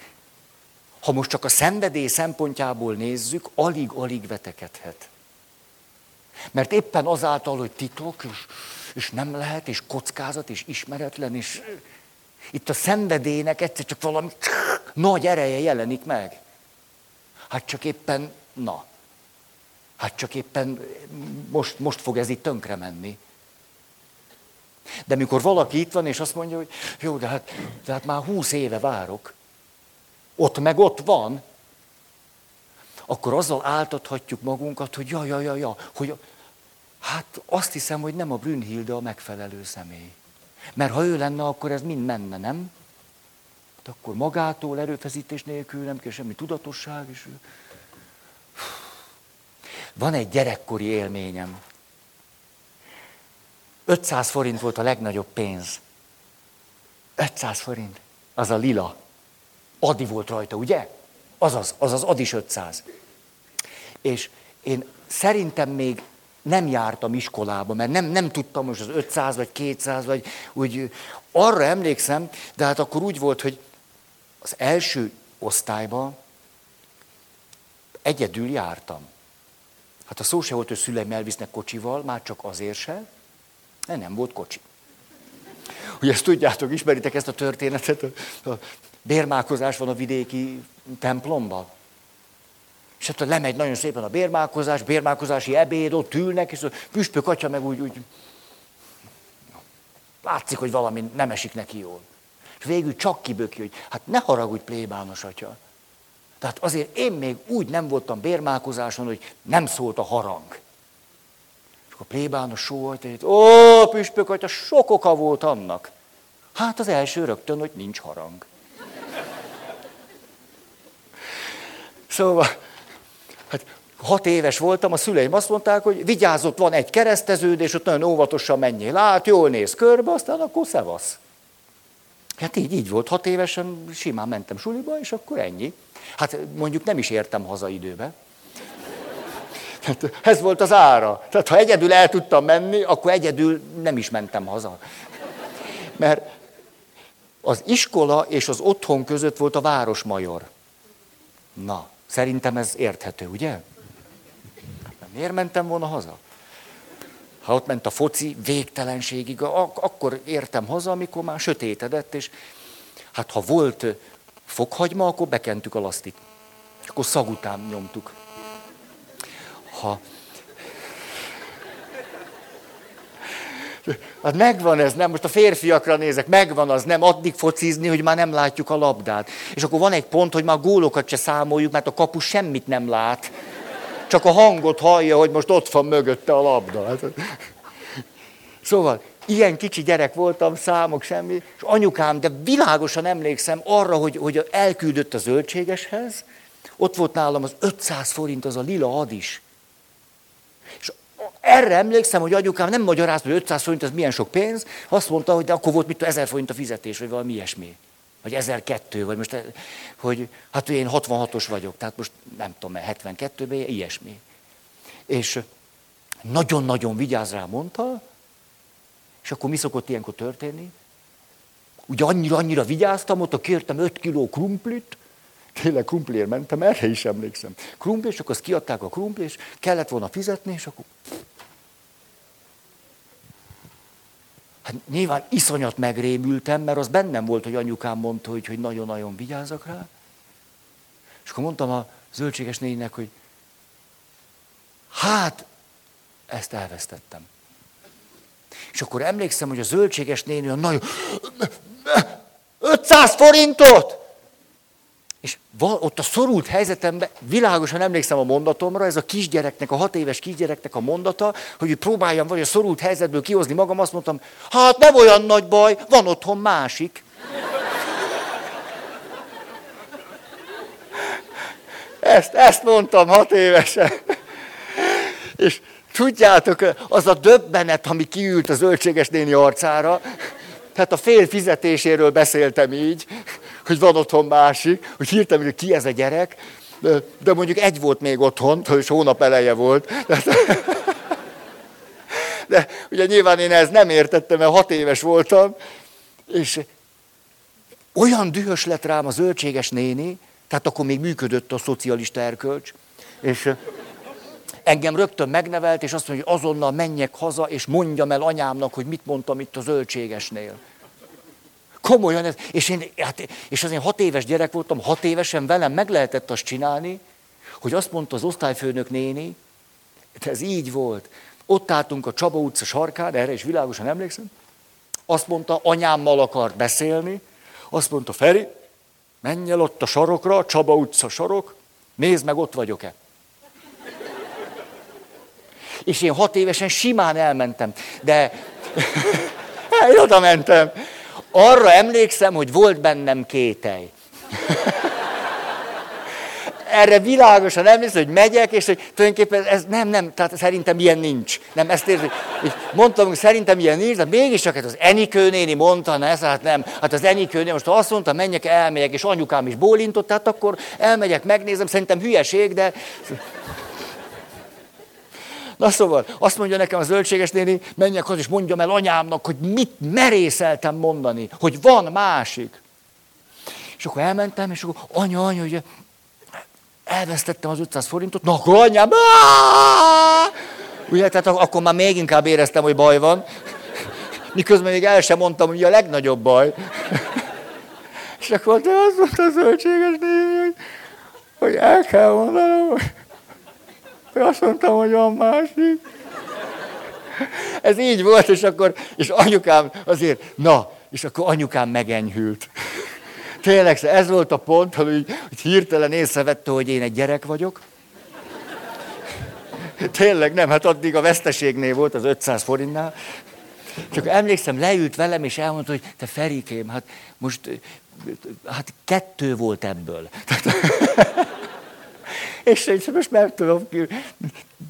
[SPEAKER 1] ha most csak a szenvedély szempontjából nézzük, alig-alig vetekedhet. Mert éppen azáltal, hogy titok, és, és nem lehet, és kockázat, és ismeretlen, és itt a szenvedélynek egyszer csak valami nagy ereje jelenik meg. Hát csak éppen, na, hát csak éppen most, most fog ez itt tönkre menni. De mikor valaki itt van, és azt mondja, hogy jó, de hát, de hát már húsz éve várok, ott meg ott van, akkor azzal áltathatjuk magunkat, hogy ja, ja, ja, ja, hogy hát azt hiszem, hogy nem a Brünnhilde a megfelelő személy. Mert ha ő lenne, akkor ez mind menne, nem? De akkor magától, erőfeszítés nélkül nem kell semmi tudatosság. És... Van egy gyerekkori élményem. 500 forint volt a legnagyobb pénz. 500 forint. Az a lila. Adi volt rajta, ugye? Azaz, azaz, Adi is 500. És én szerintem még nem jártam iskolába, mert nem, nem tudtam most az 500 vagy 200, vagy úgy arra emlékszem, de hát akkor úgy volt, hogy az első osztályban egyedül jártam. Hát a szó se volt, hogy szüleim elvisznek kocsival, már csak azért se, mert nem volt kocsi. Ugye ezt tudjátok, ismeritek ezt a történetet, a bérmálkozás van a vidéki templomban. És hát lemegy nagyon szépen a bérmálkozás, bérmálkozási ebéd, ott ülnek, és a püspök atya meg úgy, úgy látszik, hogy valami nem esik neki jól. És végül csak kiböki, hogy hát ne haragudj, plébános atya. Tehát azért én még úgy nem voltam bérmálkozáson, hogy nem szólt a harang. És akkor plébános sóhajt, hogy ó, püspök, hogy a sok oka volt annak. Hát az első rögtön, hogy nincs harang. Szóval, hát hat éves voltam, a szüleim azt mondták, hogy vigyázott, van egy kereszteződ, és ott nagyon óvatosan menjél lát, jól néz körbe, aztán akkor szevasz. Hát így, így volt, hat évesen simán mentem suliba, és akkor ennyi. Hát mondjuk nem is értem haza időbe. Hát ez volt az ára. Tehát ha egyedül el tudtam menni, akkor egyedül nem is mentem haza. Mert az iskola és az otthon között volt a városmajor. Na, szerintem ez érthető, ugye? Miért mentem volna haza? Ha ott ment a foci végtelenségig, akkor értem haza, amikor már sötétedett, és hát ha volt fokhagyma, akkor bekentük a lasztit. Akkor szag után nyomtuk. Ha... Hát megvan ez, nem, most a férfiakra nézek, megvan az, nem addig focizni, hogy már nem látjuk a labdát. És akkor van egy pont, hogy már gólokat se számoljuk, mert a kapu semmit nem lát. Csak a hangot hallja, hogy most ott van mögötte a labda. Hát, szóval, ilyen kicsi gyerek voltam, számok, semmi, és anyukám, de világosan emlékszem arra, hogy, hogy elküldött a zöldségeshez, ott volt nálam az 500 forint, az a lila ad is. És erre emlékszem, hogy anyukám nem magyarázta, hogy 500 forint az milyen sok pénz, azt mondta, hogy de akkor volt mit 1000 forint a fizetés, vagy valami ilyesmi. Vagy 1002, vagy most, hogy hát én 66-os vagyok, tehát most nem tudom, 72-ben ilyesmi. És nagyon-nagyon vigyáz rá, mondta, és akkor mi szokott ilyenkor történni? Ugye annyira, annyira vigyáztam, ott kértem 5 kiló krumplit, tényleg krumpliért mentem, erre is emlékszem. Krumpli, és akkor azt kiadták a krumpli, és kellett volna fizetni, és akkor... Hát nyilván iszonyat megrémültem, mert az bennem volt, hogy anyukám mondta, hogy, hogy nagyon-nagyon vigyázzak rá. És akkor mondtam a zöldséges négynek, hogy hát, ezt elvesztettem. És akkor emlékszem, hogy a zöldséges néni a nagyon... 500 forintot! És ott a szorult helyzetemben világosan emlékszem a mondatomra, ez a kisgyereknek, a hat éves kisgyereknek a mondata, hogy próbáljam vagy a szorult helyzetből kihozni magam, azt mondtam, hát nem olyan nagy baj, van otthon másik. Ezt, ezt mondtam hat évesen. És tudjátok, az a döbbenet, ami kiült az zöldséges néni arcára, tehát a fél fizetéséről beszéltem így, hogy van otthon másik, hogy hirtelen, hogy ki ez a gyerek, de, de mondjuk egy volt még otthon, és hónap eleje volt. De, de ugye nyilván én ezt nem értettem, mert hat éves voltam, és olyan dühös lett rám a zöldséges néni, tehát akkor még működött a szocialista erkölcs, és engem rögtön megnevelt, és azt mondja, hogy azonnal menjek haza, és mondjam el anyámnak, hogy mit mondtam itt a zöldségesnél. Komolyan ez, és, én, hát, és az én hat éves gyerek voltam, hat évesen velem meg lehetett azt csinálni, hogy azt mondta az osztályfőnök néni, de ez így volt. Ott álltunk a Csaba utca sarkán, erre is világosan emlékszem, azt mondta, anyámmal akart beszélni, azt mondta, Feri, menj el ott a sarokra, Csaba utca sarok, nézd meg, ott vagyok-e. És én hat évesen simán elmentem, de én oda mentem. Arra emlékszem, hogy volt bennem kételj. Erre világosan emlékszem, hogy megyek, és hogy tulajdonképpen ez nem, nem, tehát szerintem ilyen nincs. Nem, ezt érzi. Mondtam, hogy szerintem ilyen nincs, de mégis csak hát az Enikő néni mondta, ne, hát nem. Hát az Enikő néni, most azt mondta, menjek, elmegyek, és anyukám is bólintott, tehát akkor elmegyek, megnézem, szerintem hülyeség, de... Na szóval, azt mondja nekem a zöldséges néni, menjek haza, és mondjam el anyámnak, hogy mit merészeltem mondani, hogy van másik. És akkor elmentem, és akkor anya, anya, ugye, elvesztettem az 500 forintot, na akkor anyám, ugye, tehát akkor már még inkább éreztem, hogy baj van, miközben még el sem mondtam, hogy a legnagyobb baj. és akkor te azt mondta a zöldséges néni, hogy, hogy el kell mondanom, azt mondtam, hogy van másik. Ez így volt, és akkor, és anyukám azért, na, és akkor anyukám megenyhült. Tényleg, ez volt a pont, hogy, hogy hirtelen észrevette, hogy én egy gyerek vagyok. Tényleg nem, hát addig a veszteségnél volt az 500 forintnál. Csak emlékszem, leült velem, és elmondta, hogy te Ferikém, hát most, hát kettő volt ebből. És én most nem tudom,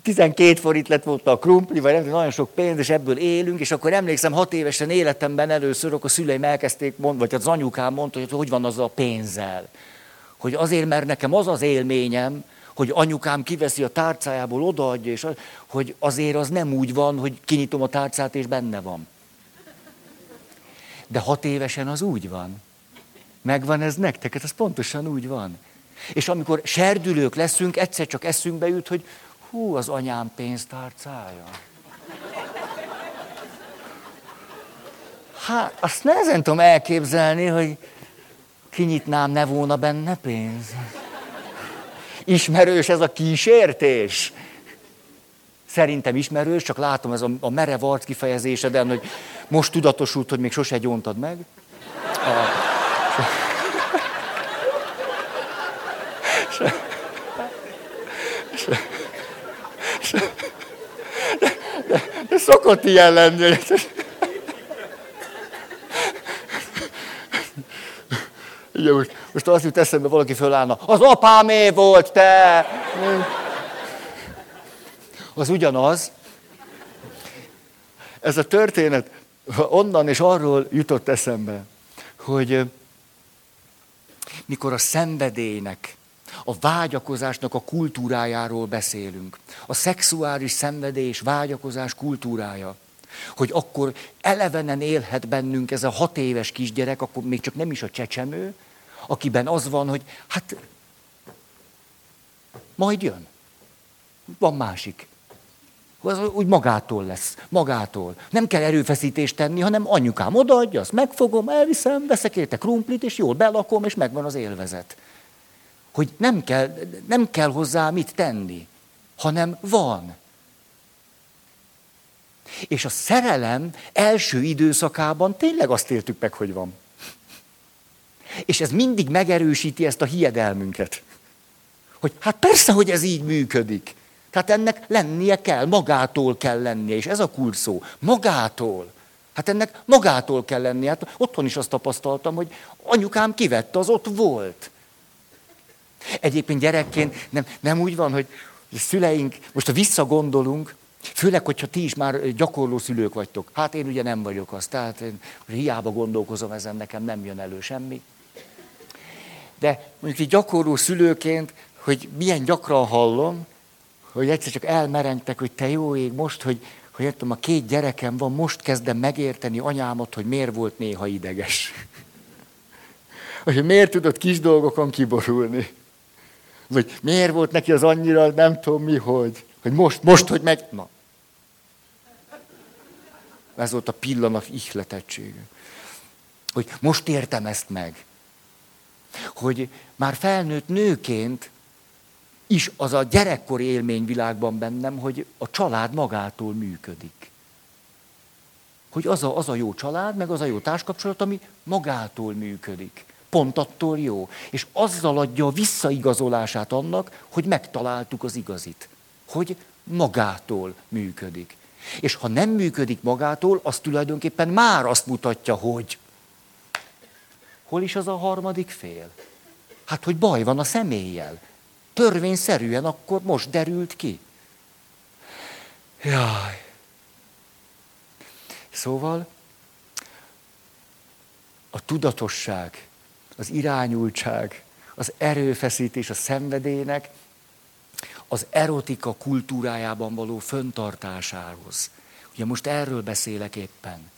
[SPEAKER 1] 12 forint lett volt a krumpli, vagy nem nagyon sok pénz, és ebből élünk, és akkor emlékszem, hat évesen életemben először, akkor a szüleim elkezdték mondani, vagy az anyukám mondta, hogy hogy van az a pénzzel. Hogy azért, mert nekem az az élményem, hogy anyukám kiveszi a tárcájából, odaadja, és az, hogy azért az nem úgy van, hogy kinyitom a tárcát, és benne van. De hat évesen az úgy van. Megvan ez nektek, ez pontosan úgy van. És amikor serdülők leszünk, egyszer csak eszünkbe jut, hogy hú, az anyám pénztárcája. Hát, azt nehezen tudom elképzelni, hogy kinyitnám, ne volna benne pénz. Ismerős ez a kísértés. Szerintem ismerős, csak látom ez a, a merev arc kifejezéseden, hogy most tudatosult, hogy még sose gyóntad meg. A, de, de szokott ilyen lenni. Ugye most, most azt jut eszembe, valaki fölállna, az apámé volt, te! Az ugyanaz. Ez a történet onnan és arról jutott eszembe, hogy mikor a szenvedélynek, a vágyakozásnak a kultúrájáról beszélünk. A szexuális szenvedés, és vágyakozás kultúrája. Hogy akkor elevenen élhet bennünk ez a hat éves kisgyerek, akkor még csak nem is a csecsemő, akiben az van, hogy hát majd jön. Van másik. Az úgy magától lesz, magától. Nem kell erőfeszítést tenni, hanem anyukám odaadja, azt megfogom, elviszem, veszek érte krumplit, és jól belakom, és megvan az élvezet. Hogy nem kell, nem kell hozzá mit tenni, hanem van. És a szerelem első időszakában tényleg azt éltük meg, hogy van. És ez mindig megerősíti ezt a hiedelmünket. Hogy hát persze, hogy ez így működik. Tehát ennek lennie kell, magától kell lennie, és ez a kulcsszó, magától. Hát ennek magától kell lennie. Hát otthon is azt tapasztaltam, hogy anyukám kivette, az ott volt. Egyébként gyerekként nem, nem úgy van, hogy a szüleink, most ha visszagondolunk, főleg, hogyha ti is már gyakorló szülők vagytok. Hát én ugye nem vagyok az, tehát én hiába gondolkozom ezen, nekem nem jön elő semmi. De mondjuk egy gyakorló szülőként, hogy milyen gyakran hallom, hogy egyszer csak elmerengtek, hogy te jó ég, most, hogy, hogy értem, a két gyerekem van, most kezdem megérteni anyámat, hogy miért volt néha ideges. hogy miért tudott kis dolgokon kiborulni. Vagy miért volt neki az annyira, nem tudom mi, hogy, hogy most, most, hogy meg... Na. Ez volt a pillanat ihletettsége. Hogy most értem ezt meg. Hogy már felnőtt nőként is az a gyerekkori élményvilágban bennem, hogy a család magától működik. Hogy az a, az a jó család, meg az a jó társkapcsolat, ami magától működik. Pont attól jó. És azzal adja a visszaigazolását annak, hogy megtaláltuk az igazit. Hogy magától működik. És ha nem működik magától, az tulajdonképpen már azt mutatja, hogy hol is az a harmadik fél? Hát, hogy baj van a személlyel törvényszerűen akkor most derült ki. Jaj. Szóval a tudatosság, az irányultság, az erőfeszítés a szenvedélynek az erotika kultúrájában való föntartásához. Ugye most erről beszélek éppen.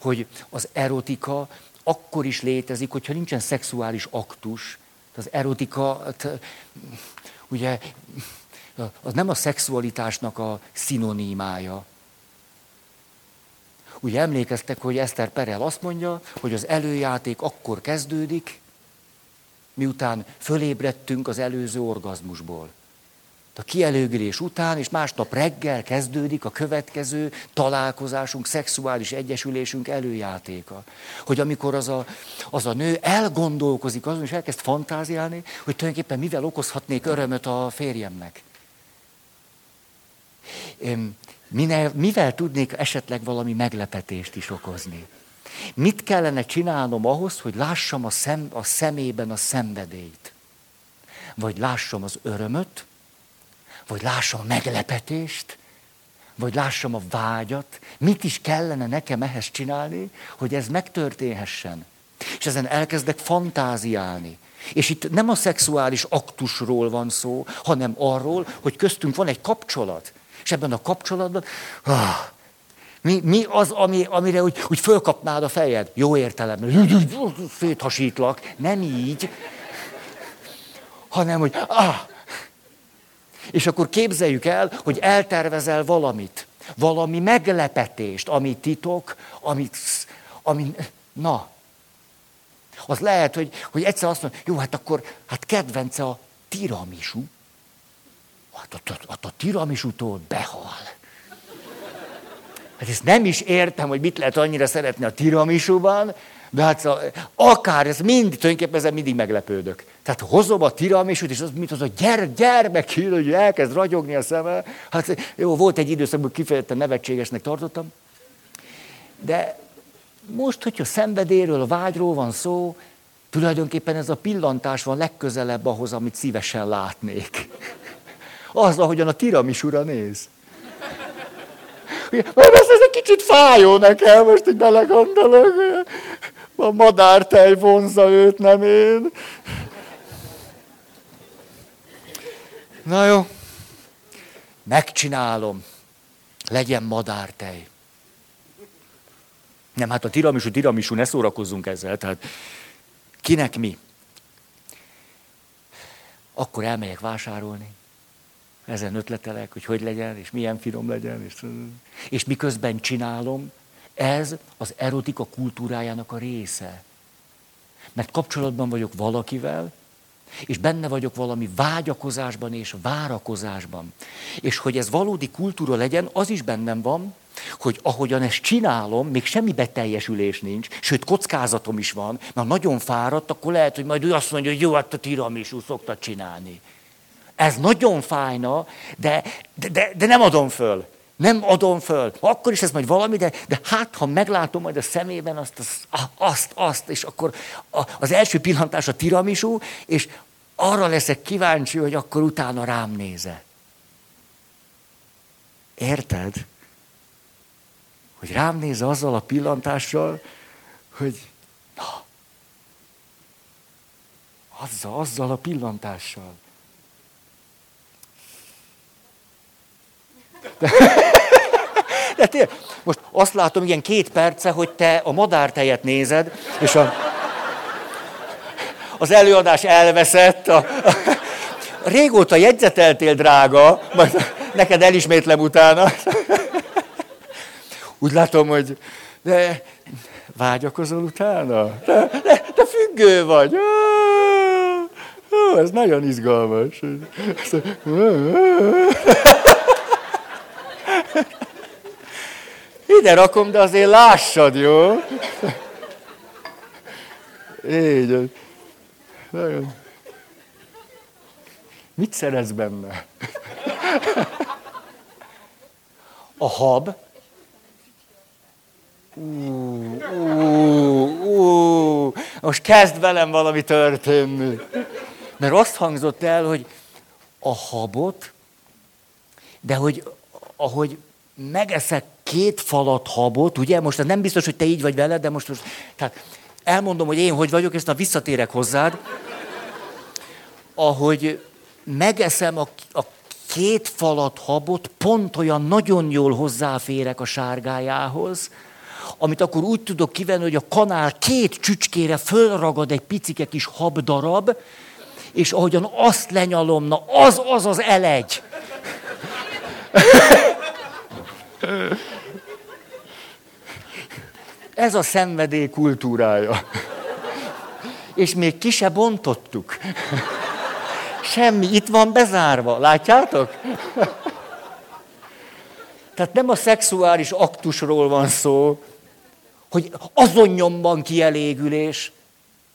[SPEAKER 1] Hogy az erotika akkor is létezik, hogyha nincsen szexuális aktus, az erotika, ugye, az nem a szexualitásnak a szinonimája. Ugye emlékeztek, hogy Eszter Perel azt mondja, hogy az előjáték akkor kezdődik, miután fölébredtünk az előző orgazmusból. a kielőgülés után, és másnap reggel kezdődik a következő találkozásunk, szexuális egyesülésünk előjátéka. Hogy amikor az a, az a nő elgondolkozik azon, és elkezd fantáziálni, hogy tulajdonképpen mivel okozhatnék örömöt a férjemnek. Minél, mivel tudnék esetleg valami meglepetést is okozni? Mit kellene csinálnom ahhoz, hogy lássam a, szem, a szemében a szenvedélyt? Vagy lássam az örömöt, vagy lássam a meglepetést, vagy lássam a vágyat, mit is kellene nekem ehhez csinálni, hogy ez megtörténhessen. És ezen elkezdek fantáziálni. És itt nem a szexuális aktusról van szó, hanem arról, hogy köztünk van egy kapcsolat. És ebben a kapcsolatban, ah, mi, mi az, ami, amire úgy, úgy fölkapnád a fejed? Jó értelemben, széthasítlak, nem így, hanem, hogy ah, és akkor képzeljük el, hogy eltervezel valamit, valami meglepetést, ami titok, ami, ami na, az lehet, hogy, hogy egyszer azt mondja, jó, hát akkor, hát kedvence a tiramisu. Hát a, a, a tiramisutól behal. Hát ezt nem is értem, hogy mit lehet annyira szeretni a tiramisuban, de hát akár ez mind, tulajdonképpen ezen mindig meglepődök. Tehát hozom a tiramisút, és az, mint az a gyere, gyermek, hogy elkezd ragyogni a szeme. Hát jó, volt egy időszakban kifejezetten nevetségesnek tartottam. De most, hogyha szenvedéről, a vágyról van szó, tulajdonképpen ez a pillantás van legközelebb ahhoz, amit szívesen látnék. Az, ahogyan a tiramisura néz. Ez, ez egy kicsit fájó nekem, most így belegondolok. A madártej vonza őt, nem én. Na jó, megcsinálom. Legyen madártej. Nem, hát a tiramisú, tiramisú, ne szórakozzunk ezzel. Tehát kinek mi? Akkor elmegyek vásárolni. Ezen ötletelek, hogy hogy legyen, és milyen finom legyen. És, és miközben csinálom, ez az erotika kultúrájának a része. Mert kapcsolatban vagyok valakivel, és benne vagyok valami vágyakozásban és várakozásban. És hogy ez valódi kultúra legyen, az is bennem van, hogy ahogyan ezt csinálom, még semmi beteljesülés nincs, sőt kockázatom is van, mert nagyon fáradt, akkor lehet, hogy majd ő azt mondja, hogy jó, hát a tiramisú szokta csinálni. Ez nagyon fájna, de, de, de, de nem adom föl. Nem adom föl. Akkor is ez majd valami, de, de hát, ha meglátom majd a szemében azt, azt, azt, azt és akkor az első pillantás a tiramisú, és arra leszek kíváncsi, hogy akkor utána rám néze. Érted? Hogy rám néz azzal a pillantással, hogy na, azzal, azzal a pillantással. De, de tényleg, most azt látom, igen, két perce, hogy te a madártejet nézed, és a, az előadás elveszett. A, a, régóta jegyzeteltél, drága, majd neked elismétlem utána. Úgy látom, hogy de vágyakozol utána? Te, te, te függő vagy. Ó, ez nagyon izgalmas. Ide rakom, de azért lássad, jó? Így. Nagyon. Mit szeretsz benne? A hab. Ú, ú, ú, most kezd velem valami történni. Mert azt hangzott el, hogy a habot, de hogy ahogy megeszek két falat habot, ugye? Most nem biztos, hogy te így vagy veled, de most, most tehát elmondom, hogy én hogy vagyok, ezt a visszatérek hozzád. Ahogy megeszem a, a két falat habot, pont olyan nagyon jól hozzáférek a sárgájához, amit akkor úgy tudok kivenni, hogy a kanál két csücskére fölragad egy picike kis habdarab, és ahogyan azt lenyalom, na az az az elegy. Ez a szenvedély kultúrája. És még ki se bontottuk. Semmi, itt van bezárva. Látjátok? Tehát nem a szexuális aktusról van szó, hogy azon nyomban kielégülés.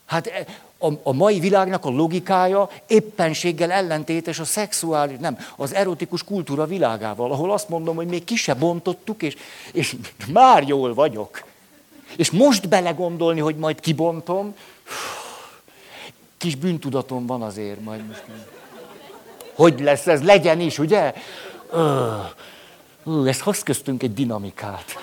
[SPEAKER 1] Hát e, a, a mai világnak a logikája éppenséggel ellentétes a szexuális, nem, az erotikus kultúra világával, ahol azt mondom, hogy még ki se bontottuk, és, és már jól vagyok. És most belegondolni, hogy majd kibontom, kis bűntudatom van azért, majd most. Hogy lesz ez? Legyen is, ugye? Ö, ezt hoz köztünk egy dinamikát.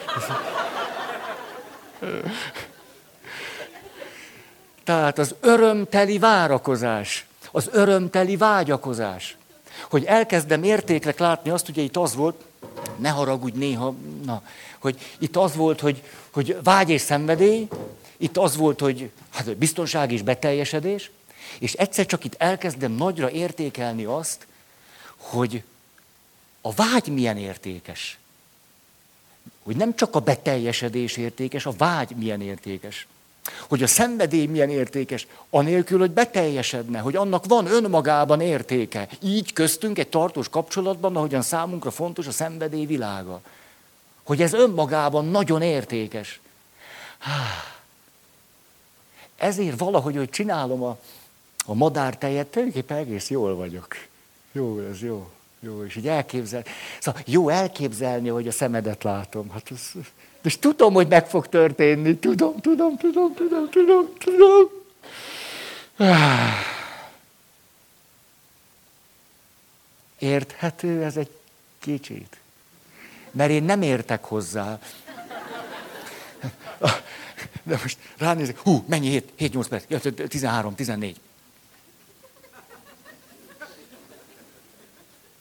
[SPEAKER 1] Tehát az örömteli várakozás, az örömteli vágyakozás, hogy elkezdem értéknek látni azt, ugye itt az volt, ne haragudj néha, na, hogy itt az volt, hogy, hogy vágy és szenvedély, itt az volt, hogy hát biztonság és beteljesedés, és egyszer csak itt elkezdem nagyra értékelni azt, hogy a vágy milyen értékes. Hogy nem csak a beteljesedés értékes, a vágy milyen értékes. Hogy a szenvedély milyen értékes, anélkül, hogy beteljesedne, hogy annak van önmagában értéke. Így köztünk egy tartós kapcsolatban, ahogyan számunkra fontos a szenvedély világa. Hogy ez önmagában nagyon értékes. Ezért valahogy, hogy csinálom a, a madártejet, tulajdonképpen egész jól vagyok. Jó, ez jó. Jó, és így elképzel. Szóval jó elképzelni, hogy a szemedet látom. Hát ez, és tudom, hogy meg fog történni. Tudom, tudom, tudom, tudom, tudom, tudom. Érthető ez egy kicsit. Mert én nem értek hozzá. De most ránézek, hú, mennyi 7-8 perc, 13, 14.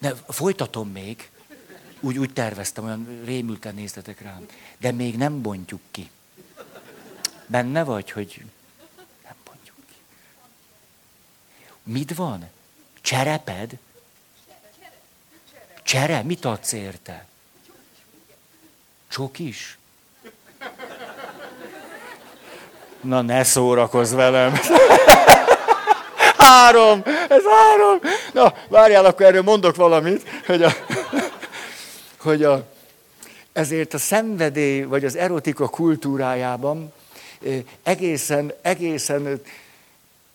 [SPEAKER 1] De folytatom még. Úgy, úgy terveztem, olyan rémülten néztetek rám. De még nem bontjuk ki. Benne vagy, hogy nem bontjuk ki. Mit van? Csereped? Csere? Mit adsz érte? Csokis? Na ne szórakozz velem. Három! Ez három! Na, várjál, akkor erről mondok valamit, hogy a, hogy a, ezért a szenvedély, vagy az erotika kultúrájában egészen, egészen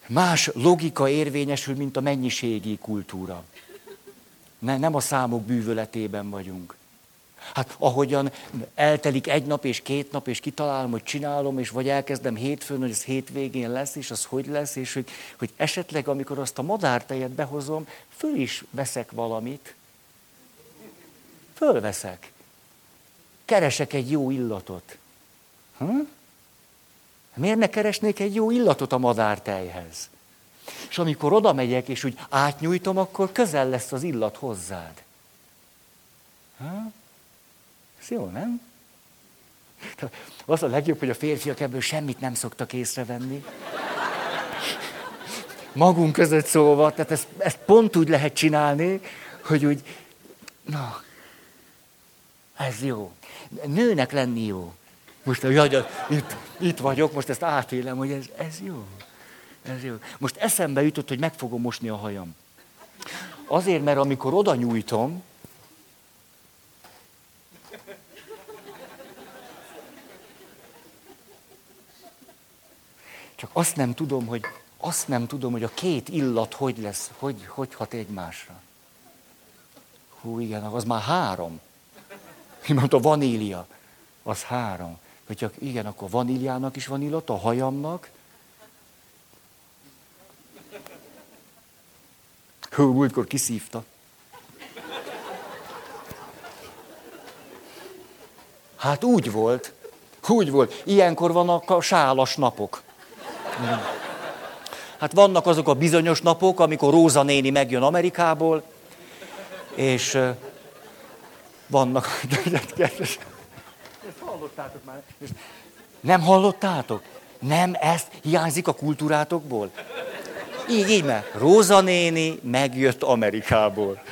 [SPEAKER 1] más logika érvényesül, mint a mennyiségi kultúra. Ne, nem a számok bűvöletében vagyunk. Hát ahogyan eltelik egy nap és két nap, és kitalálom, hogy csinálom, és vagy elkezdem hétfőn, hogy ez hétvégén lesz, és az hogy lesz, és hogy, hogy esetleg, amikor azt a madártejet behozom, föl is veszek valamit. Fölveszek. Keresek egy jó illatot. Hm? Miért ne keresnék egy jó illatot a madártejhez? És amikor oda megyek, és úgy átnyújtom, akkor közel lesz az illat hozzád. Ha? Jó, nem? Az a legjobb, hogy a férfiak ebből semmit nem szoktak észrevenni. Magunk között szóval, tehát ezt, ezt pont úgy lehet csinálni, hogy úgy, na, ez jó. Nőnek lenni jó. Most jaj, itt, itt vagyok, most ezt átélem, hogy ez, ez jó. Ez jó. Most eszembe jutott, hogy meg fogom mosni a hajam. Azért, mert amikor oda nyújtom, Csak azt nem tudom, hogy azt nem tudom, hogy a két illat hogy lesz, hogy, hogy hat egymásra. Hú, igen, az már három. Mi mondta, vanília, az három. Hogyha igen, akkor vaníliának is van illat, a hajamnak. Hú, múltkor kiszívta. Hát úgy volt, úgy volt. Ilyenkor vannak a sálas napok. Hát vannak azok a bizonyos napok, amikor Róza néni megjön Amerikából, és vannak... Hallottátok már? Nem hallottátok? Nem, ezt hiányzik a kultúrátokból? Így, így, mert Róza néni megjött Amerikából.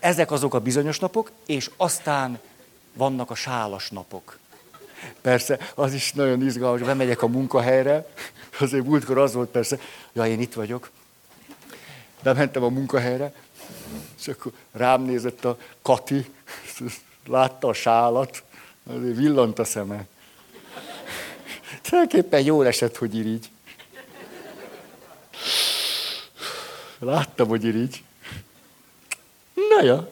[SPEAKER 1] Ezek azok a bizonyos napok, és aztán vannak a sálas napok. Persze, az is nagyon izgalmas, bemegyek a munkahelyre, azért múltkor az volt persze, ja, én itt vagyok. bementem a munkahelyre, és akkor rám nézett a Kati, látta a sálat, azért villant a szeme. Tulajdonképpen jól esett, hogy irigy. Láttam, hogy irigy. Na ja.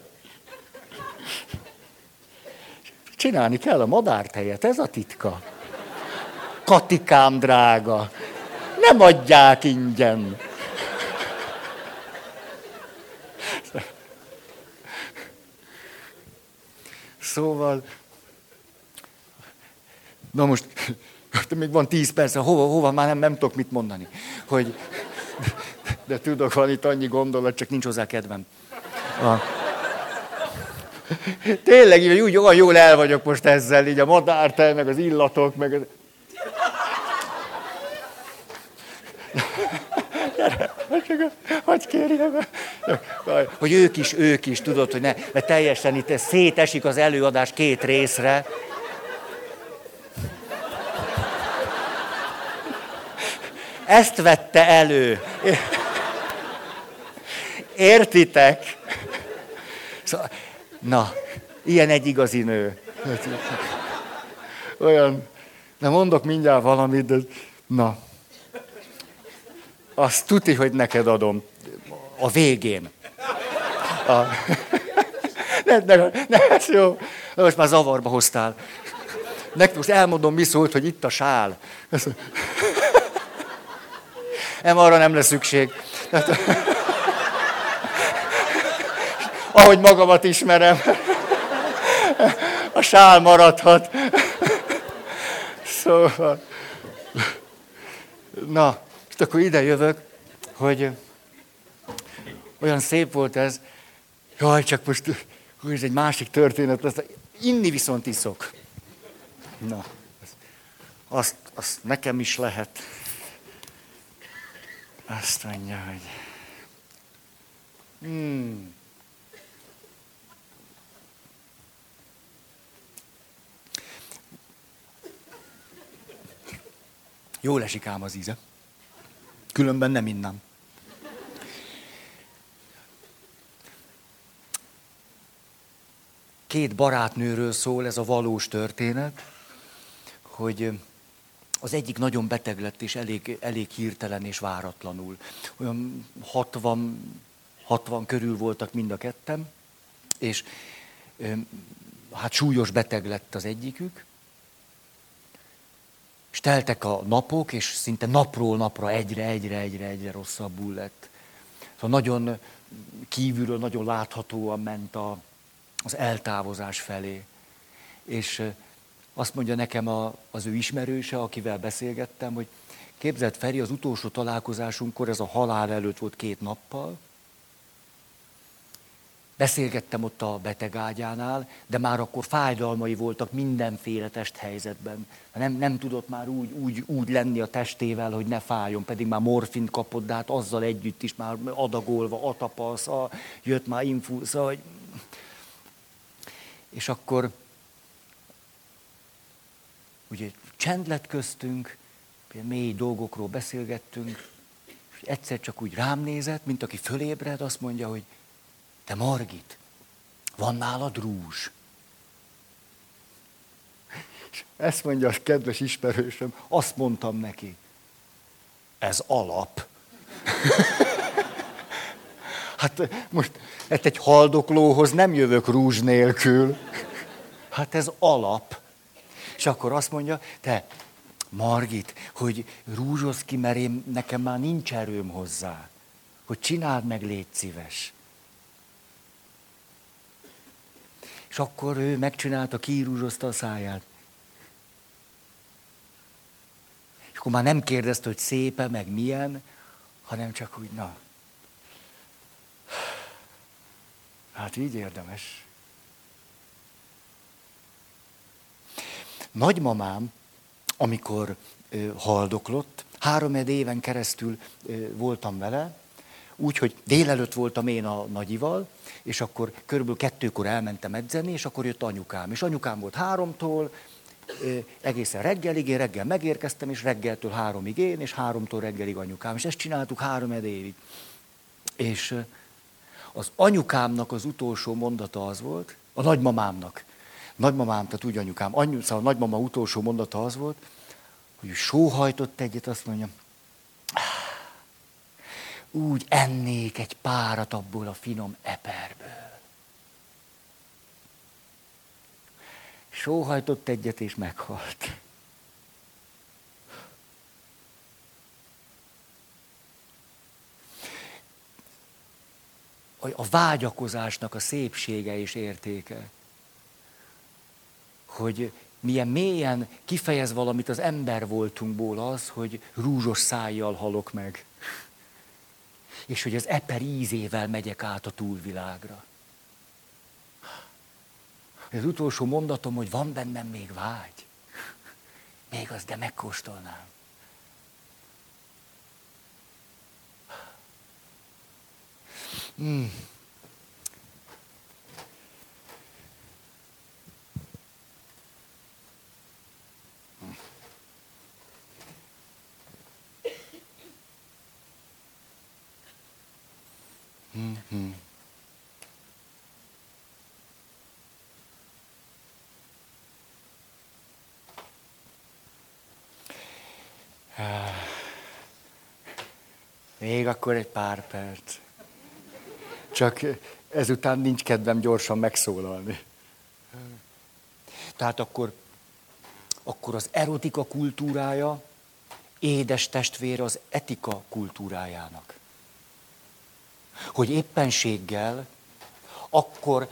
[SPEAKER 1] Csinálni kell a madártejet, ez a titka. Katikám drága, nem adják ingyen. Szóval, na most, még van tíz perc, hova, hova, már nem, nem tudok mit mondani. Hogy, de tudok, van itt annyi gondolat, csak nincs hozzá kedvem. A, tényleg, így úgy olyan jól el vagyok most ezzel, így a madártel, meg az illatok, meg az... hogy kérjem, hogy ők is, ők is, tudod, hogy ne, mert teljesen itt szétesik az előadás két részre. Ezt vette elő. Értitek? Szóval, na, ilyen egy igazi nő. Olyan, nem mondok mindjárt valamit, de na. Azt tuti, hogy neked adom. A végén. A... Ne, ne, ne, ez jó. Most már zavarba hoztál. Nektek most elmondom, mi szólt, hogy itt a sál. Nem, arra nem lesz szükség. Ahogy magamat ismerem, a sál maradhat. Szóval, na, és akkor ide jövök, hogy olyan szép volt ez, jaj, csak most, hogy ez egy másik történet, lesz. inni viszont iszok. Na, azt, azt nekem is lehet. Azt mondja, hogy... Hmm. Jól esik ám az íze. Különben nem innám. Két barátnőről szól ez a valós történet, hogy az egyik nagyon beteg lett, és elég, elég hirtelen és váratlanul. Olyan 60, 60 körül voltak mind a ketten, és hát súlyos beteg lett az egyikük, és teltek a napok, és szinte napról napra egyre, egyre, egyre, egyre rosszabbul lett. Szóval nagyon kívülről, nagyon láthatóan ment a, az eltávozás felé. És azt mondja nekem a, az ő ismerőse, akivel beszélgettem, hogy képzelt Feri, az utolsó találkozásunkkor, ez a halál előtt volt két nappal, Beszélgettem ott a betegágyánál, de már akkor fájdalmai voltak mindenféle testhelyzetben. Nem, nem tudott már úgy, úgy, úgy lenni a testével, hogy ne fájjon, pedig már morfint kapott, de hát azzal együtt is már adagolva, atapasz, a, jött már infúza, hogy... És akkor ugye csend lett köztünk, mély dolgokról beszélgettünk, és egyszer csak úgy rám nézett, mint aki fölébred, azt mondja, hogy te Margit, van nálad rúzs? És ezt mondja a kedves ismerősöm, azt mondtam neki, ez alap. hát most hát egy haldoklóhoz nem jövök rúzs nélkül. Hát ez alap. És akkor azt mondja, te, Margit, hogy rúzsoz ki, mert én, nekem már nincs erőm hozzá. Hogy csináld meg, légy szíves. És akkor ő megcsinálta, kiírúzsozta a száját. És akkor már nem kérdezte, hogy szépe, meg milyen, hanem csak úgy, na. Hát így érdemes. Nagymamám, amikor ö, haldoklott, három éven keresztül ö, voltam vele, Úgyhogy délelőtt voltam én a nagyival, és akkor körülbelül kettőkor elmentem edzeni, és akkor jött anyukám. És anyukám volt háromtól, egészen reggelig, én reggel megérkeztem, és reggeltől háromig én, és háromtól reggelig anyukám. És ezt csináltuk három évig. És az anyukámnak az utolsó mondata az volt, a nagymamámnak, nagymamám, tehát úgy anyukám, anyu, szóval a nagymama utolsó mondata az volt, hogy sóhajtott egyet, azt mondja, úgy ennék egy párat abból a finom eperből. Sóhajtott egyet, és meghalt. A vágyakozásnak a szépsége és értéke. Hogy milyen mélyen kifejez valamit az ember voltunkból az, hogy rúzsos szájjal halok meg. És hogy az eper ízével megyek át a túlvilágra. Az utolsó mondatom, hogy van bennem még vágy. Még az, de megkóstolnám. Hmm. Mm-hmm. Még akkor egy pár perc. Csak ezután nincs kedvem gyorsan megszólalni. Tehát akkor, akkor az erotika kultúrája édes testvér az etika kultúrájának. Hogy éppenséggel akkor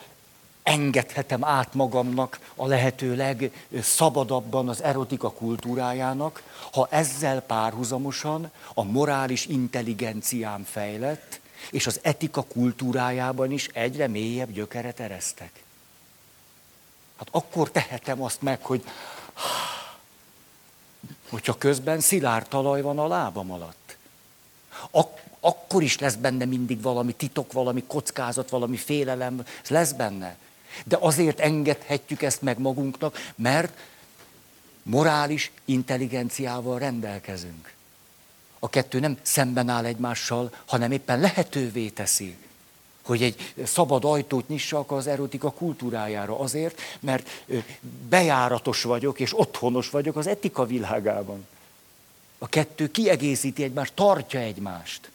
[SPEAKER 1] engedhetem át magamnak a lehető legszabadabban az erotika kultúrájának, ha ezzel párhuzamosan a morális intelligenciám fejlett, és az etika kultúrájában is egyre mélyebb gyökeret eresztek. Hát akkor tehetem azt meg, hogy hogyha közben szilárd talaj van a lábam alatt. Ak- akkor is lesz benne mindig valami titok, valami kockázat, valami félelem, ez lesz benne. De azért engedhetjük ezt meg magunknak, mert morális intelligenciával rendelkezünk. A kettő nem szemben áll egymással, hanem éppen lehetővé teszi, hogy egy szabad ajtót nyissak az erotika kultúrájára. Azért, mert bejáratos vagyok és otthonos vagyok az etika világában. A kettő kiegészíti egymást, tartja egymást.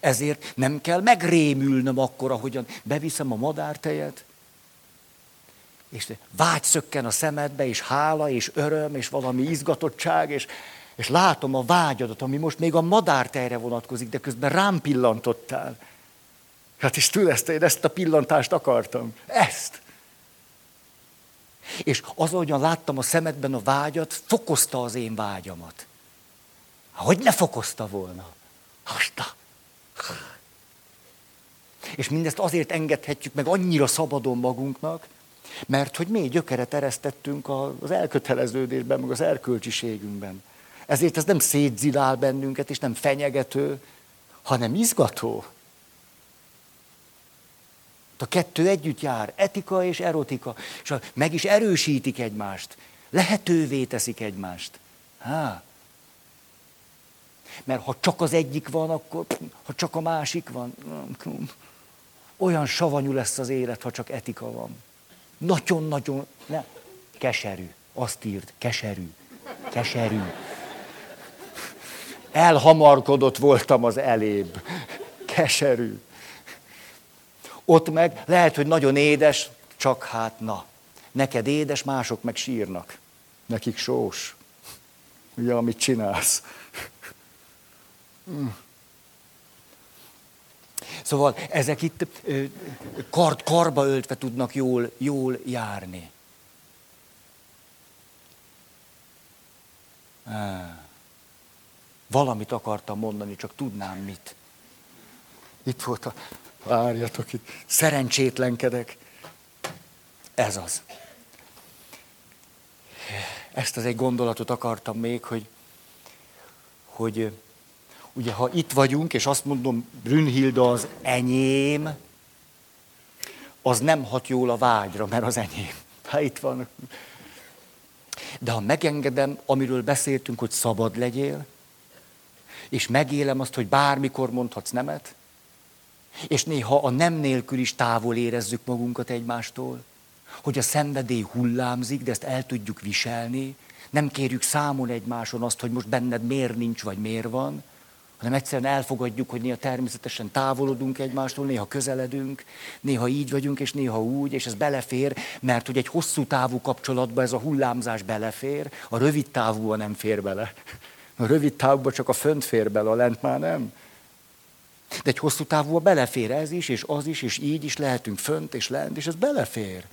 [SPEAKER 1] Ezért nem kell megrémülnöm akkor, ahogyan beviszem a madártejet, és vágy szökken a szemedbe, és hála, és öröm, és valami izgatottság, és, és látom a vágyadat, ami most még a madártejre vonatkozik, de közben rám pillantottál. Hát és ezt, én ezt a pillantást akartam. Ezt. És az, ahogyan láttam a szemedben a vágyat, fokozta az én vágyamat. Hogy ne fokozta volna? Hasta. És mindezt azért engedhetjük meg annyira szabadon magunknak, mert hogy mély gyökeret eresztettünk az elköteleződésben, meg az erkölcsiségünkben. Ezért ez nem szétzilál bennünket, és nem fenyegető, hanem izgató. A kettő együtt jár, etika és erotika, és meg is erősítik egymást, lehetővé teszik egymást. Há. Mert ha csak az egyik van, akkor ha csak a másik van, olyan savanyú lesz az élet, ha csak etika van. Nagyon-nagyon, ne, keserű. Azt írt, keserű. Keserű. Elhamarkodott voltam az elébb. Keserű. Ott meg lehet, hogy nagyon édes, csak hát na. Neked édes, mások meg sírnak. Nekik sós. Ugye, amit csinálsz. Szóval ezek itt kard, karba öltve tudnak jól, jól járni. Valamit akartam mondani, csak tudnám mit. Itt volt a... Várjatok itt. Szerencsétlenkedek. Ez az. Ezt az egy gondolatot akartam még, hogy, hogy ugye ha itt vagyunk, és azt mondom, Brünnhilde az enyém, az nem hat jól a vágyra, mert az enyém. Ha itt van. De ha megengedem, amiről beszéltünk, hogy szabad legyél, és megélem azt, hogy bármikor mondhatsz nemet, és néha a nem nélkül is távol érezzük magunkat egymástól, hogy a szenvedély hullámzik, de ezt el tudjuk viselni, nem kérjük számon egymáson azt, hogy most benned miért nincs, vagy miért van, hanem egyszerűen elfogadjuk, hogy néha természetesen távolodunk egymástól, néha közeledünk, néha így vagyunk, és néha úgy, és ez belefér, mert hogy egy hosszú távú kapcsolatban ez a hullámzás belefér, a rövid távúban nem fér bele. A rövid távban csak a fönt fér bele, a lent már nem. De egy hosszú távúban belefér ez is, és az is, és így is lehetünk fönt és lent, és ez belefér.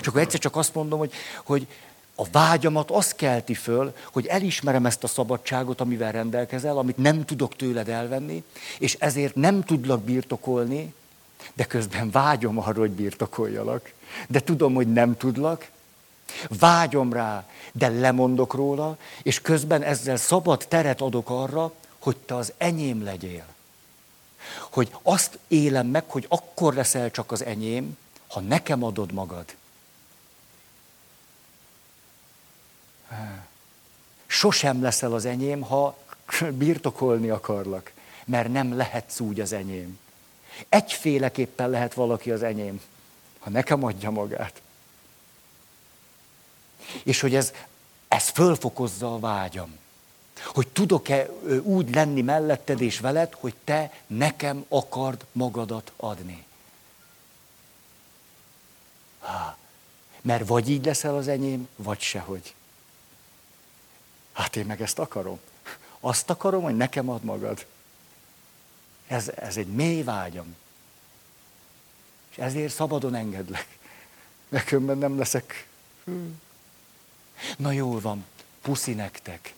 [SPEAKER 1] És akkor egyszer csak azt mondom, hogy, hogy a vágyamat az kelti föl, hogy elismerem ezt a szabadságot, amivel rendelkezel, amit nem tudok tőled elvenni, és ezért nem tudlak birtokolni, de közben vágyom arra, hogy birtokoljalak. De tudom, hogy nem tudlak, vágyom rá, de lemondok róla, és közben ezzel szabad teret adok arra, hogy te az enyém legyél. Hogy azt élem meg, hogy akkor leszel csak az enyém, ha nekem adod magad. Sosem leszel az enyém, ha birtokolni akarlak, mert nem lehetsz úgy az enyém. Egyféleképpen lehet valaki az enyém, ha nekem adja magát. És hogy ez, ez fölfokozza a vágyam. Hogy tudok-e úgy lenni melletted és veled, hogy te nekem akard magadat adni. Mert vagy így leszel az enyém, vagy sehogy. Hát én meg ezt akarom. Azt akarom, hogy nekem ad magad. Ez, ez egy mély vágyam. És ezért szabadon engedlek. Nekönben nem leszek. Na jól van, puszi nektek.